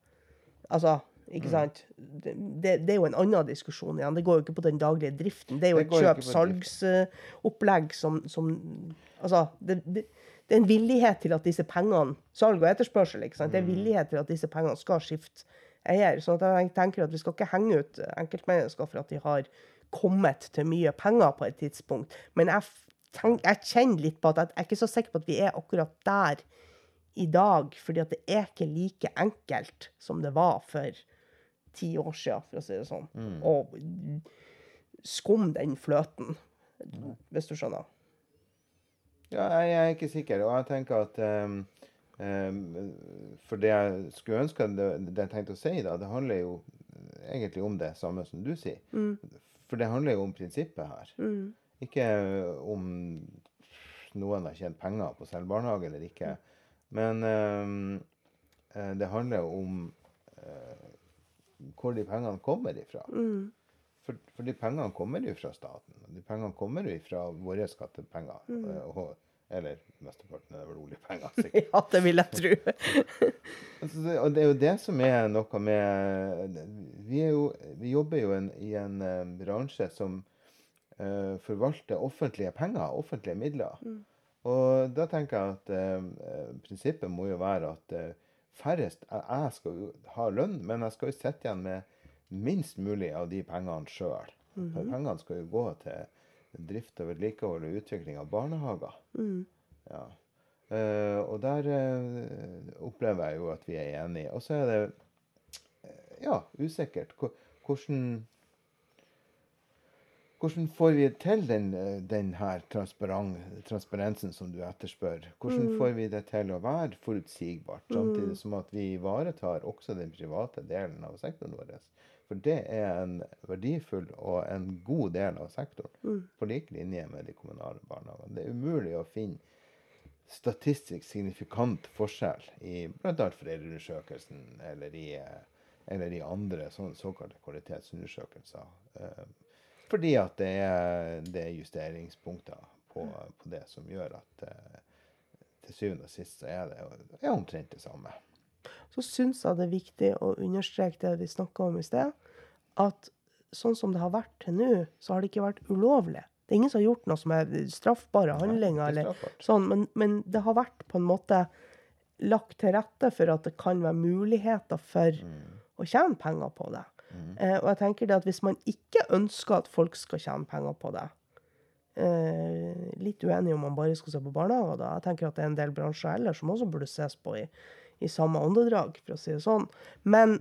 Altså, ikke sant? Det, det, det er jo en annen diskusjon igjen. Det går jo ikke på den daglige driften. Det er jo Det et kjøp-salgsopplegg som, som Altså, det, er en villighet til at disse pengene Salg og etterspørsel, ikke sant? Det er villighet til at disse pengene skal skifte eier. Så at jeg tenker at vi skal ikke henge ut enkeltmennesker for at de har kommet til mye penger på et tidspunkt. Men jeg, tenk, jeg kjenner litt på at jeg er ikke så sikker på at vi er akkurat der i dag, fordi at det er ikke like enkelt som det var for ti år siden, for å si det sånn. Og skum den fløten, hvis du skjønner. Ja, jeg er ikke sikker, og jeg tenker at um, um, For det jeg skulle ønske det, det jeg tenkte å si, da, det handler jo egentlig om det samme som du sier. For det handler jo om prinsippet her. Ikke om noen har tjent penger på å selge barnehage eller ikke. Men eh, det handler om eh, hvor de pengene kommer ifra. For, for de pengene kommer jo fra staten. De pengene kommer jo fra våre skattepenger. Mm. Og, eller mesteparten er vel oljepenger, sikkert. Ja, det vil jeg tro. Altså, det, og det er jo det som er noe med Vi, jo, vi jobber jo en, i en eh, bransje som eh, forvalte offentlige penger, offentlige midler. Og da tenker jeg at eh, prinsippet må jo være at eh, færrest jeg, skal jo ha lønn, men jeg skal jo sitte igjen med minst mulig av de pengene sjøl. For pengene skal jo gå til drift og vedlikehold og utvikling av barnehager. Ja. Eh, og der eh, opplever jeg jo at vi er enige. Og så er det eh, ja, usikkert hvordan hvordan får vi til den, eh, den her transparensen som du etterspør? Hvordan får vi det til å være forutsigbart, samtidig som at vi ivaretar også den private delen av sektoren vår? For det er en verdifull og en god del av sektoren, på lik linje med de kommunale barnehagene. Det er umulig å finne statistisk signifikant forskjell i bl.a. foreldreundersøkelsen eller i, eh, eller i andre så, såkalte kvalitetsundersøkelser. Fordi at det er, det er justeringspunkter på, på det som gjør at eh, til syvende og sist så er det er omtrent det samme. Så syns jeg det er viktig å understreke det vi snakka om i sted, at sånn som det har vært til nå, så har det ikke vært ulovlig. Det er ingen som har gjort noe som er straffbare handlinger. ikke eller sånn, men, men det har vært på en måte lagt til rette for at det kan være muligheter for Mm. å tjene penger på det. Eh, og jeg tenker det at hvis man ikke ønsker at folk skal tjene penger på det eh, Litt uenig om man bare skal se på barnehager, da. Jeg tenker at det er en del bransjer ellers som også burde ses på i, i samme åndedrag, for å si det sånn. Men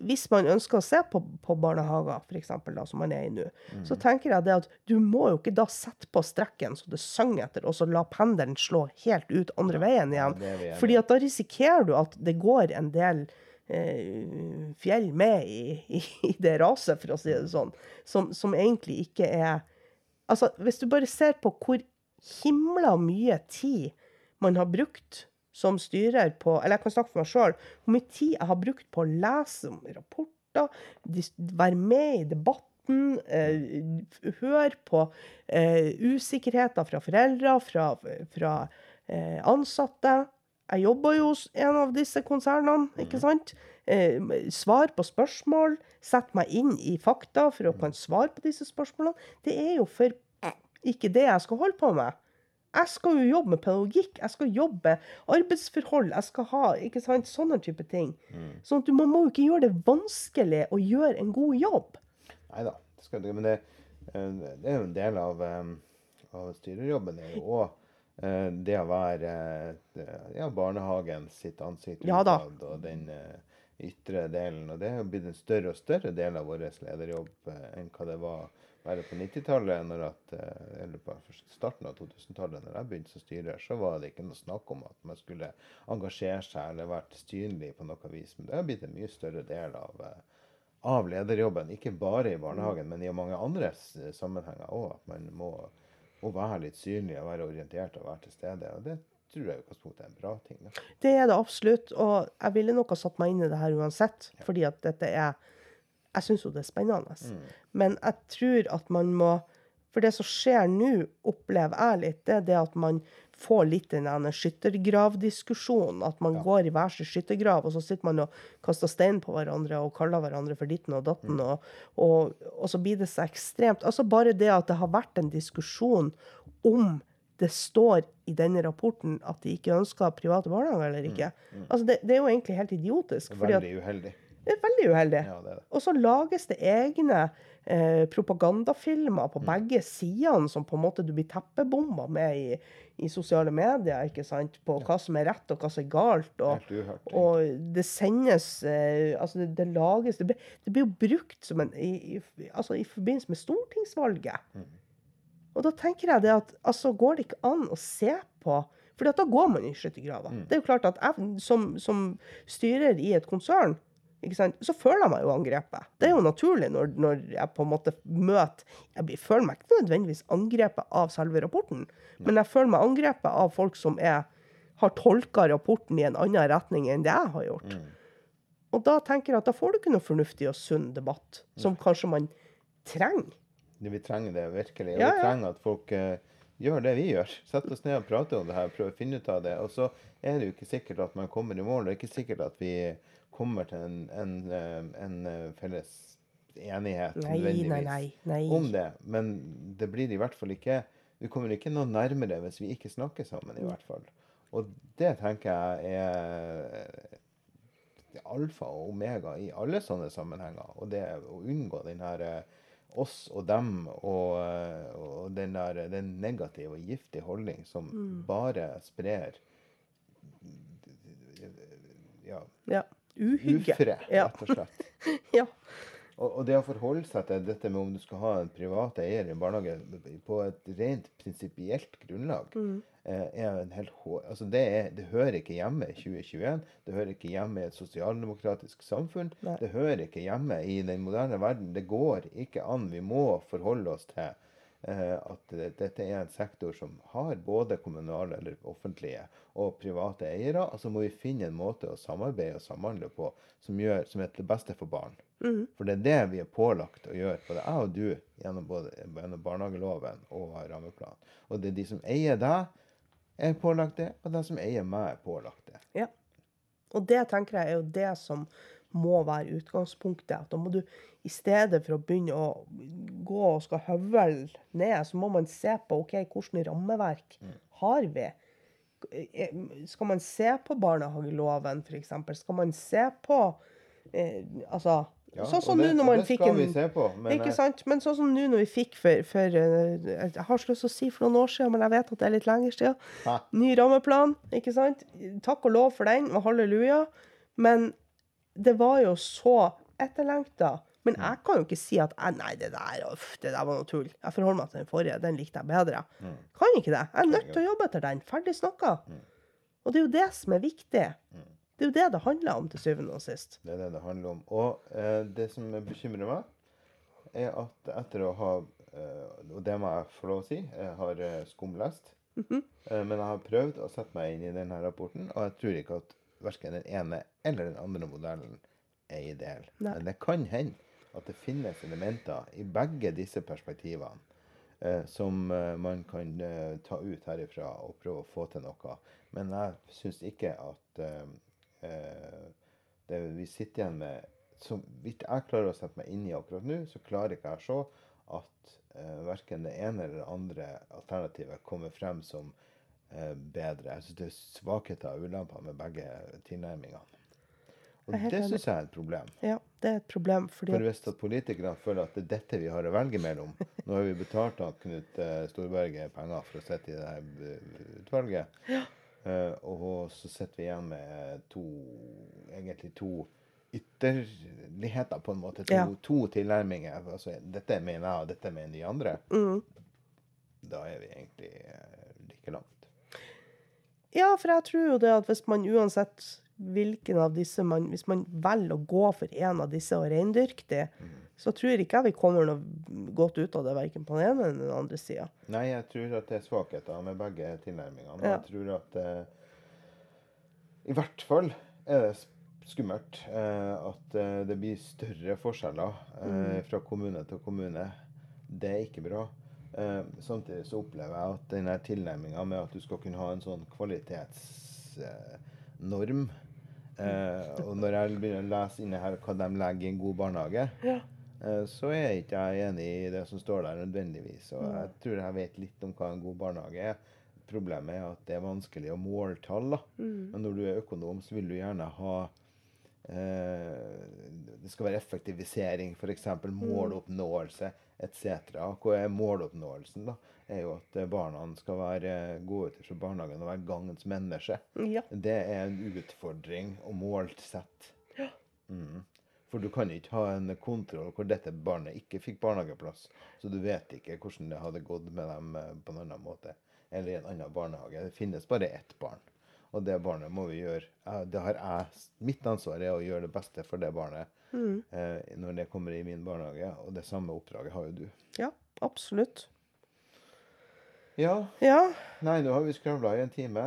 hvis man ønsker å se på, på barnehager, for eksempel, da, som man er i nå, så tenker jeg det at du må jo ikke da sette på strekken så det synger etter, og så la pendelen slå helt ut andre veien igjen. enige Fordi at da risikerer du at det går en del fjell med i, i, det raset, for å si det sånn, som, som egentlig ikke er Altså, hvis du bare ser på hvor himla mye tid man har brukt som styrer på Eller jeg kan snakke for meg sjøl. Hvor mye tid jeg har brukt på å lese om rapporter, være med i debatten, eh, høre på eh, usikkerheter fra foreldre, fra, fra eh, ansatte. Jeg jobber jo hos en av disse konsernene, ikke sant? Eh, svar på spørsmål, sette meg inn i fakta for å kunne svare på disse spørsmålene. Det er jo for ikke det jeg skal holde på med. Jeg skal jo jobbe med pedagogikk, jeg skal jobbe arbeidsforhold, jeg skal ha ikke sant, sånne type ting. Sånn at du, man må jo ikke gjøre det vanskelig å gjøre en god jobb. Nei da, det. Men det, eh, det er jo en del av, eh, av styrerjobben. er jo òg det å være eh, ja, barnehagen sitt ansikt Ja utad, og den eh, ytre delen. Og det er jo blitt en større og større del av vår lederjobb eh, enn hva det var bare på 90-tallet, når eh, eller på starten av 2000-tallet, når jeg begynte som styrer, så var det ikke noe snakk om at man skulle engasjere seg eller vært synlig på noe vis. Men det har blitt en mye større del av, eh, av lederjobben. Ikke bare i barnehagen, men i mange andre sammenhenger òg. At man må, må være litt synlig og være orientert og være til stede. Og det tror jeg utgangspunktet er en bra ting. Da. Det er det absolutt, og jeg ville nok ha satt meg inn i det her uansett, fordi at dette er Jeg syns jo det er spennende. Men jeg tror at man må For det som skjer nå, opplever jeg litt, det er det at man får litt den skyttergravdiskusjonen. At man går i hver sin skyttergrav, og så sitter man og kaster stein på hverandre og kaller hverandre for ditten og datten, og, og, og så blir det så ekstremt. Altså bare det at det har vært en diskusjon om det står i denne rapporten at de ikke ønsker private barnehager eller ikke. Altså det, det er jo egentlig helt idiotisk. fordi at Veldig uheldig. det er veldig uheldig. Ja, det er det. Og så lages det egne eh, propagandafilmer Mm. på begge sidene som på en måte du blir teppebomba med i, i sosiale medier, ikke sant? på hva som er rett og hva som er galt. Og, uhørt, og det sendes eh, Altså, det, det lages det, det blir jo brukt som en i, i, altså, i forbindelse med stortingsvalget. Mm. Og da tenker jeg det at altså, går det ikke an å se på For da går man i skyttergrava. Mm. Det er jo klart at jeg som, som styrer i et konsern, så føler jeg meg jo angrepet. Det er jo naturlig når, når jeg på en måte møter Jeg blir, føler meg ikke nødvendigvis angrepet av selve rapporten, men jeg føler meg angrepet av folk som er, har tolka rapporten i en annen retning enn det jeg har gjort. Og da tenker jeg at da får du ikke noe fornuftig og sunn debatt, som kanskje man trenger. Vi trenger det virkelig. Og Ja, vi trenger at folk uh, gjør det vi gjør. Sett oss ned og prate om det her, prøve å finne ut av det. Og så er det jo ikke sikkert at man kommer i mål. Det er ikke sikkert at vi kommer til en, en, eh, en eh, felles enighet Nei, nei, nei, om det. Men det blir i hvert fall ikke Vi kommer ikke noe nærmere hvis vi ikke snakker sammen, i hvert fall. Og det tenker jeg er alfa og omega i alle sånne sammenhenger. Og det å unngå den her eh, oss og dem og, og den der den negative og giftige holdning som Mm. bare sprer ja, Ja. Uhygge. ufred, rett og slett. ja. Og, og det å forholde seg til dette med om du skal ha en privat eier i en barnehage på et rent prinsipielt grunnlag, Mm. eh, er en helt. Altså det, er, det hører ikke hjemme i 2021. Det hører ikke hjemme i et sosialdemokratisk samfunn. Nei. Det hører ikke hjemme i den moderne verden. Det går ikke an. Vi må forholde oss til at dette er en sektor som har både kommunale eller offentlige og private eiere. Og så må vi finne en måte å samarbeide og samhandle på som, gjør, som er til det beste for barn. For det er det vi er pålagt å gjøre, både jeg og du, gjennom både gjennom barnehageloven og rammeplanen. Og det er de som eier deg, er pålagt det, og de som eier meg, er pålagt det. Ja. Og det tenker jeg er jo det som må være utgangspunktet. At da må du i stedet for å begynne å gå og skal høvle ned, så må man se på ok, hvilket rammeverk har vi. Eh, Skal man se på barnehageloven, f.eks.? Skal man se på eh, Altså Ja, Sånn som nå når man det fikk en vi se på, men, Ikke eh, sant? Men sånn som nå når vi fikk for, for eh, Jeg har ikke lyst til å si for noen år siden, men jeg vet at det er litt lenger siden. Hæ? Ny rammeplan, ikke sant? Takk og lov for den, og halleluja. Men det var jo så etterlengta. Men jeg kan jo ikke si at jeg, nei, det der, uff, det der var noe tull. Jeg forholder meg til den forrige. Den likte jeg bedre. Kan ikke det. Jeg er nødt til å jobbe etter den. Ferdig snakka. Og det er jo det som er viktig. Det er jo det det handler om til syvende og sist. Det er det det handler om. Og eh, det som bekymrer meg, er at etter å ha eh, Og det må jeg få lov å si, jeg har eh, skumlest. Mhm. eh, men jeg har prøvd å sette meg inn i denne rapporten, og jeg tror ikke at verken den ene eller den andre modellen er ideell. Nei. Men det kan hende at det finnes elementer i begge disse perspektivene eh, som eh, man kan eh, ta ut herifra og prøve å få til noe. Men jeg syns ikke at eh, eh, det vi sitter igjen med Så vidt jeg klarer å sette meg inn i akkurat nå, så klarer ikke jeg å se at eh, verken det ene eller det andre alternativet kommer frem som eh, bedre. Jeg syns det er svakheter og ulemper med begge tilnærmingene. Og det syns jeg er et problem. Ja, det er et problem, fordi For hvis at politikerne føler at det er dette vi har å velge mellom Nå har vi betalt av Knut eh, Storberget penger for å sitte i det eh, utvalget. Eh, og så sitter vi igjen med to egentlig to ytterligheter, på en måte. To, Ja. to tilnærminger. Altså, dette mener jeg, og dette mener de andre. mm. Da er vi egentlig like langt. Ja, for jeg tror jo det at hvis man uansett hvilken av disse man Hvis man velger å gå for en av disse og reindyrke det, så tror jeg ikke jeg vi kommer noe godt ut av det, verken på den ene eller den andre sida. Nei, jeg tror at det er svakheter med begge tilnærmingene. Ja. jeg tror at eh, I hvert fall er det skummelt eh, at eh, det blir større forskjeller eh, fra kommune til kommune. Det er ikke bra. Eh, samtidig så opplever jeg at denne tilnærminga med at du skal kunne ha en sånn kvalitetsnorm eh, Og når jeg begynner å lese inni her hva de legger i en god barnehage, Ja. Eh, så er jeg ikke jeg enig i det som står der nødvendigvis. Og jeg tror jeg vet litt om hva en god barnehage er. Problemet er at det er vanskelig å måle tall. Mm. Men når du er økonom, så vil du gjerne ha eh, Det skal være effektivisering, f.eks. måloppnåelse etc. Hva er måloppnåelsen? da? Er jo at barna skal være gode til fra barnehagen og være gangens menneske. Ja. Det er en utfordring å målsette. Mm. For du kan ikke ha en kontroll hvor dette barnet ikke fikk barnehageplass. Så du vet ikke hvordan det hadde gått med dem eh, på en annen måte. Eller i en annen barnehage. Det finnes bare ett barn. Og det barnet må vi gjøre. eh, Det har jeg, mitt ansvar er å gjøre det beste for det barnet eh, når det kommer i min barnehage. Og det samme oppdraget har jo du. ja, absolutt. Ja. Ja, Nei, nå har vi skravla i en time.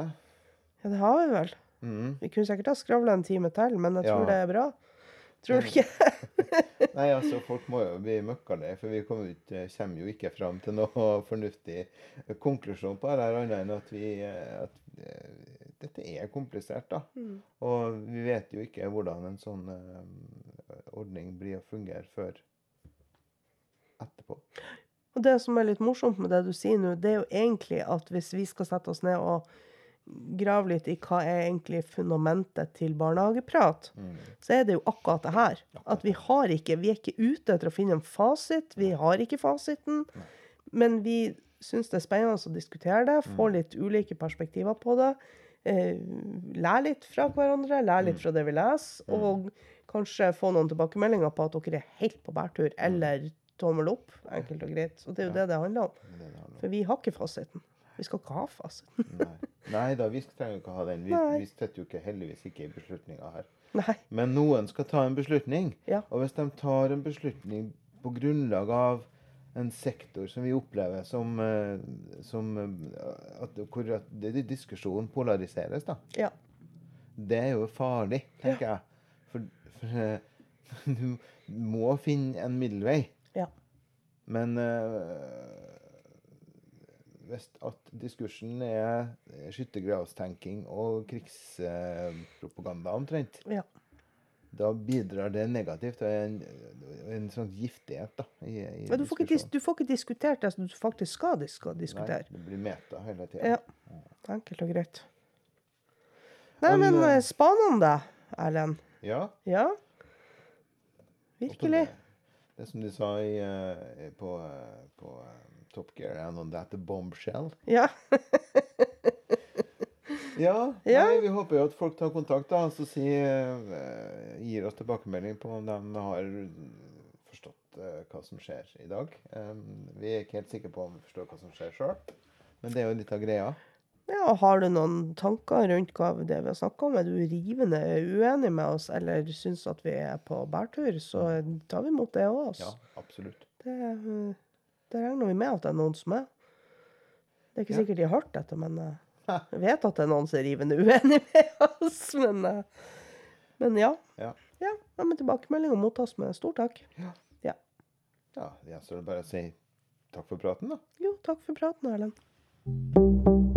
ja, det har vi vel. Mm. Vi kunne sikkert ha skravla en time til, men jeg tror Ja. det er bra. Tror du ikke? Nei, altså, folk må jo bli møkkalei, for vi kommer jo ikke, kommer jo ikke fram til noe fornuftig konklusjon på det her, annet enn at vi at, eh, Dette er komplisert, da. Og vi vet jo ikke hvordan en sånn eh, ordning blir å fungere før etterpå. Og det som er litt morsomt med det du sier nå, det er jo egentlig at hvis vi skal sette oss ned og grave litt i hva er egentlig fundamentet til barnehageprat, så er det jo akkurat det her. At vi har ikke Vi er ikke ute etter å finne en fasit. Vi har ikke fasiten. Men vi syns det er spennende å diskutere det, få litt ulike perspektiver på det. Eh, lære litt fra hverandre, lære litt fra det vi leser, og kanskje få noen tilbakemeldinger på at dere er helt på bærtur, eller tommel opp, enkelt og greit. Og det er jo det det handler om. Det det. For vi har ikke fasiten. Vi skal ikke ha fasiten. Nei. Nei da, vi trenger ikke ha den. Vi, vi sitter jo ikke, heldigvis ikke i beslutninga her. Nei. Men noen skal ta en beslutning. Ja. Og hvis de tar en beslutning på grunnlag av en sektor som vi opplever som, eh, som eh, at, hvor at diskusjonen polariseres, da. Ja. Det er jo farlig, tenker jeg. For, for eh, du må finne en middelvei. Ja. Men eh, hvis at diskursen er skyttergravstenking og krigspropaganda omtrent, Ja. da bidrar det negativt til en, en sånn giftighet da, i, i Men du får, ikke, du får ikke diskutert det som du faktisk skal diskutere. Nei, det blir meta hele tida. Ja. Enkelt og greit. Nei, Men, men eh, eh, spanende, Erlend. Ja. Ja. og Virkelig. Det, som de sa i, uh, på, uh, på uh, Top Gear, er on that a bombshell. Ja. Ja, Ja. Nei, vi håper jo at folk tar kontakt da, og si, eh, gir oss tilbakemelding på om de har forstått hva som skjer i dag. Um, vi er ikke helt sikre på om vi forstår hva som skjer sjøl, men det er jo litt av greia. Ja. Har du noen tanker rundt hva det vi har snakka om? Er du rivende uenig med oss, eller syns at vi er på bærtur, så tar vi imot det òg. Ja, absolutt. Det, eh, det regner vi med at det er noen som er. Det er ikke Ja. sikkert de har hørt dette, men eh, jeg vet at det er noen som er rivende uenig med oss. Men, eh, men ja. Ja. ja. ja men tilbakemeldinger mottas med stor takk. Ja, det gjenstår bare å si takk for praten, da. Jo, takk for praten, Erlend.